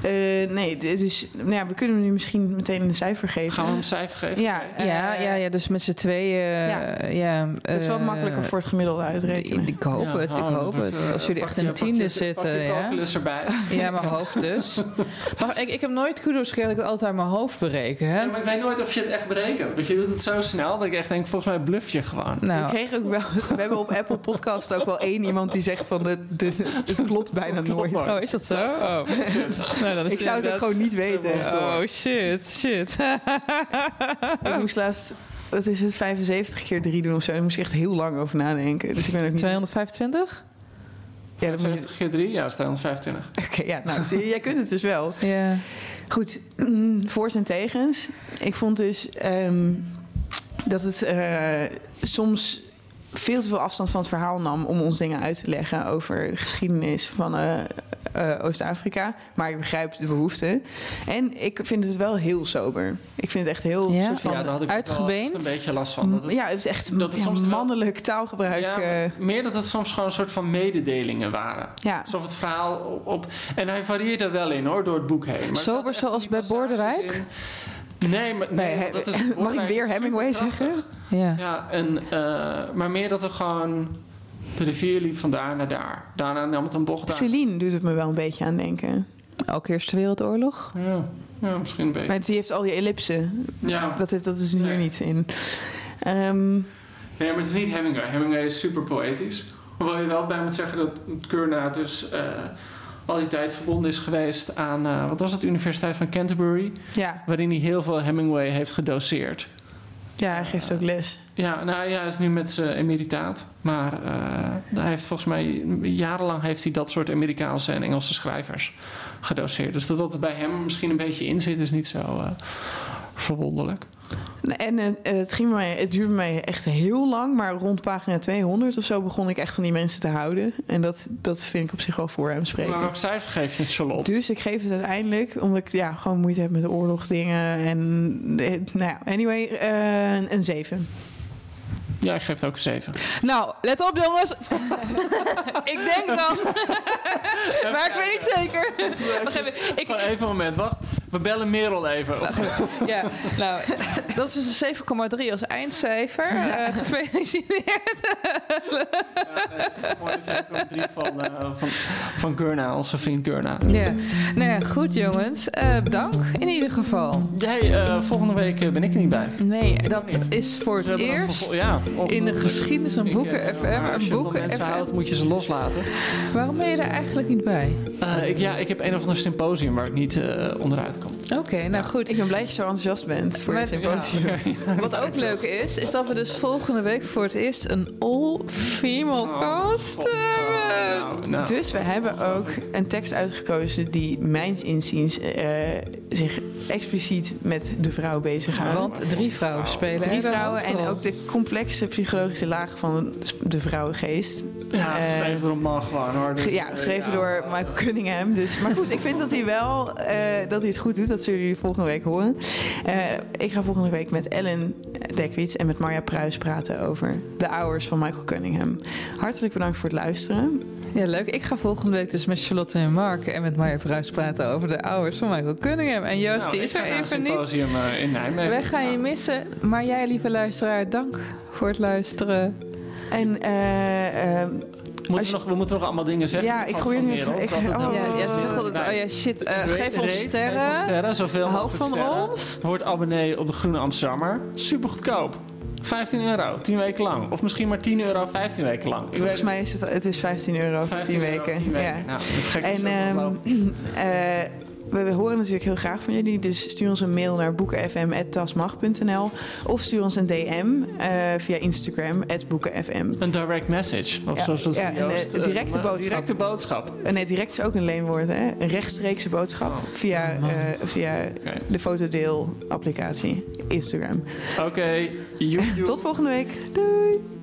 Speaker 3: Eh, nee, dus nou ja, we kunnen hem nu misschien meteen een cijfer geven.
Speaker 1: gaan we hem een cijfer geven?
Speaker 3: Ja,
Speaker 2: Ja,
Speaker 3: eh,
Speaker 2: ja, ja, dus met z'n tweeën.
Speaker 3: ja.
Speaker 2: Ja, ja,
Speaker 3: Het is
Speaker 2: eh,
Speaker 3: makkelijker voor het gemiddelde uitrekenen.
Speaker 2: Ik hoop
Speaker 1: Ja,
Speaker 2: het, ik hoop
Speaker 1: dat,
Speaker 2: het.
Speaker 1: eh,
Speaker 2: Als jullie echt in tiende zitten. Ja.
Speaker 1: erbij.
Speaker 2: ja, mijn hoofd dus. Maar ik, ik heb nooit kudos gekregen dat ik het altijd uit mijn hoofd bereken. Hè?
Speaker 1: Ja, maar ik weet nooit of je het echt berekent. Want je doet het zo snel dat ik echt denk, volgens mij bluff je gewoon.
Speaker 2: Nou,
Speaker 3: kregen ook wel, we hebben op Apple Podcast ook wel één iemand die zegt van de, de, het klopt bijna nooit.
Speaker 2: oh, is dat zo? Oh. nou, dan is
Speaker 3: Ik zou het ook gewoon niet weten.
Speaker 2: Oh, shit, shit.
Speaker 3: Ik moest laatst, wat is het, 75 keer 3 doen of zo. Daar moest ik echt heel lang over nadenken. Dus ik ben ook niet...
Speaker 2: 225?
Speaker 3: Ja, dat moet je...
Speaker 1: 70 keer 3, ja, dat is 250.
Speaker 3: Oké, ja, nou, zie je, jij kunt het dus wel.
Speaker 2: Ja.
Speaker 3: Goed, mm, voor's en tegens. Ik vond dus ehm, dat het eh, soms veel te veel afstand van het verhaal nam om ons dingen uit te leggen over de geschiedenis van eh, eh, Oost-Afrika. Maar ik begrijp de behoefte. En ik vind het wel heel sober. Ik vind het echt heel
Speaker 2: Ja?
Speaker 3: soort van.
Speaker 1: ja, daar had ik
Speaker 2: uitgebeend?
Speaker 1: een beetje last van. Dat het,
Speaker 3: ja, het is echt
Speaker 1: dat het
Speaker 3: ja,
Speaker 1: soms wel-
Speaker 3: mannelijk taalgebruik.
Speaker 1: ja,
Speaker 3: eh,
Speaker 1: meer dat het soms gewoon een soort van mededelingen waren.
Speaker 3: ja.
Speaker 1: Alsof het verhaal op, op- En hij varieert er wel in hoor, door het boek heen. Maar er
Speaker 2: Sober zoals bij Bordewijk?
Speaker 1: in- Nee, maar, nee, dat is,
Speaker 3: mag ik weer Hemingway zeggen?
Speaker 2: Ja.
Speaker 1: Ja, en, eh, maar meer dat er gewoon... De rivier liep van daar naar daar. Daarna nam het een bocht daar.
Speaker 3: Celine doet het me wel een beetje aan denken.
Speaker 2: Ook Eerste Wereldoorlog?
Speaker 1: Ja, ja, misschien een beetje.
Speaker 3: Maar die heeft al die ellipsen.
Speaker 1: Ja,
Speaker 3: Dat, heeft, dat is hier
Speaker 1: Nee.
Speaker 3: niet in. Ehm,
Speaker 1: Nee, maar het is niet Hemingway. Hemingway is super poëtisch. Hoewel je wel bij moet zeggen dat Kurna dus eh, al die tijd verbonden is geweest aan, eh, wat was het, de Universiteit van Canterbury.
Speaker 3: ja.
Speaker 1: Waarin hij heel veel Hemingway heeft gedoseerd.
Speaker 3: ja, hij geeft ook les.
Speaker 1: Ja, nou ja, hij is nu met zijn emeritaat. Maar eh, hij heeft volgens mij jarenlang heeft hij dat soort Amerikaanse en Engelse schrijvers gedoseerd. Dus dat dat bij hem misschien een beetje in zit, is niet zo eh, verwonderlijk.
Speaker 3: En het, ging bij mij, het duurde mij echt heel lang, maar rond pagina 200 of zo begon ik echt van die mensen te houden. En dat, dat vind ik op zich wel voor hem spreken.
Speaker 1: Maar welk cijfer geef je het, Charlotte?
Speaker 3: Dus ik geef het uiteindelijk, omdat ik ja, gewoon moeite heb met de oorlogsdingen. En eh, nou ja, anyway, eh, een- een 7.
Speaker 1: Ja, ik geef het ook een 7.
Speaker 2: Nou, let op jongens. ik denk dan. maar ik weet niet zeker. Wacht even. Ik,
Speaker 1: even een moment, wacht. We bellen Merel even.
Speaker 2: ja, nou, dat is dus een 7,3 als eindcijfer. Eh, gefeliciteerd.
Speaker 1: Drie van, eh, van, van Gurna, onze vriend Gurna.
Speaker 2: Ja, nou ja, goed jongens. Eh, dank in ieder geval.
Speaker 1: Hey, volgende week ben ik er niet bij.
Speaker 2: Nee, dat is voor het eerst
Speaker 1: ja, op-
Speaker 2: in de geschiedenis een
Speaker 1: Ik,
Speaker 2: boeken FM. Een
Speaker 1: je van
Speaker 2: boeken FM.
Speaker 1: houdt, moet je ze loslaten.
Speaker 2: Waarom ben je daar eigenlijk niet bij?
Speaker 1: Ik, ja, ik heb een of ander symposium waar ik niet onderuit kom.
Speaker 2: Oké, nou goed.
Speaker 3: Ik ben blij dat je zo enthousiast bent voor het symposium.
Speaker 2: Wat ook leuk is, is dat we dus volgende week voor het eerst een all-female cast hebben.
Speaker 1: Nou, nou.
Speaker 3: Dus we hebben ook een tekst uitgekozen die mijns inziens eh, zich expliciet met de vrouw bezighoudt.
Speaker 2: Want drie vrouwen spelen.
Speaker 3: Drie vrouwen en ook de complexe psychologische laag van de vrouwengeest.
Speaker 1: ja,
Speaker 3: eh,
Speaker 1: geschreven door een man gewoon hoor. Dus,
Speaker 3: ja,
Speaker 1: eh,
Speaker 3: geschreven
Speaker 1: ja.
Speaker 3: door Michael Cunningham. Dus, maar goed, ik vind dat hij wel eh, dat hij het goed doet. Dat zullen jullie volgende week horen. Eh, ik ga volgende week met Ellen Dekwits en met Marja Pruis praten over de hours van Michael Cunningham. Hartelijk bedankt voor het luisteren.
Speaker 2: Ja, leuk. Ik ga volgende week dus met Charlotte en Mark en met Maya Pruis praten over de ouders van Michael Cunningham. En Joost,
Speaker 1: Nou,
Speaker 2: die is er even niet.
Speaker 1: symposium eh, in Nijmegen.
Speaker 2: Wij gaan je missen. Maar jij, lieve luisteraar, dank voor het luisteren.
Speaker 3: En eh, ehm,
Speaker 1: Moeten we, nog, we moeten nog allemaal dingen zeggen.
Speaker 3: Ja, ik
Speaker 1: van
Speaker 3: nu ik- oh.
Speaker 2: Ja, ja, ze zegt altijd, oh ja, shit, eh, geef ons sterren.
Speaker 1: Geef ons sterren, zoveel
Speaker 2: Hou
Speaker 1: mogelijk
Speaker 2: van
Speaker 1: sterren.
Speaker 2: ons.
Speaker 1: Word abonnee op de Groene Amsterdammer. Super goedkoop. 15 euro, 10 weken lang. Of misschien maar 10 euro, 15 weken lang. Ik
Speaker 3: volgens
Speaker 1: weet
Speaker 3: mij is het, het is 15 euro voor
Speaker 1: 15
Speaker 3: 10
Speaker 1: euro,
Speaker 3: weken.
Speaker 1: 10 weken.
Speaker 3: Ja.
Speaker 1: Nou,
Speaker 3: En eh, we, we horen natuurlijk heel graag van jullie. Dus stuur ons een mail naar boekenfm.tasmag.nl of stuur ons een DM eh, via Instagram, boekenfm.
Speaker 1: Een direct message. Of
Speaker 3: Ja,
Speaker 1: zoals dat
Speaker 3: ja,
Speaker 1: van
Speaker 3: een,
Speaker 1: Joost,
Speaker 3: eh,
Speaker 1: eh,
Speaker 3: directe boodschap.
Speaker 1: Directe boodschap.
Speaker 3: Nee, direct is ook een leenwoord, hè? Een rechtstreekse boodschap
Speaker 1: Oh.
Speaker 3: via, eh, via
Speaker 1: Oké.
Speaker 3: de fotodeel-applicatie Instagram.
Speaker 1: Oké.
Speaker 3: Tot volgende week. Doei!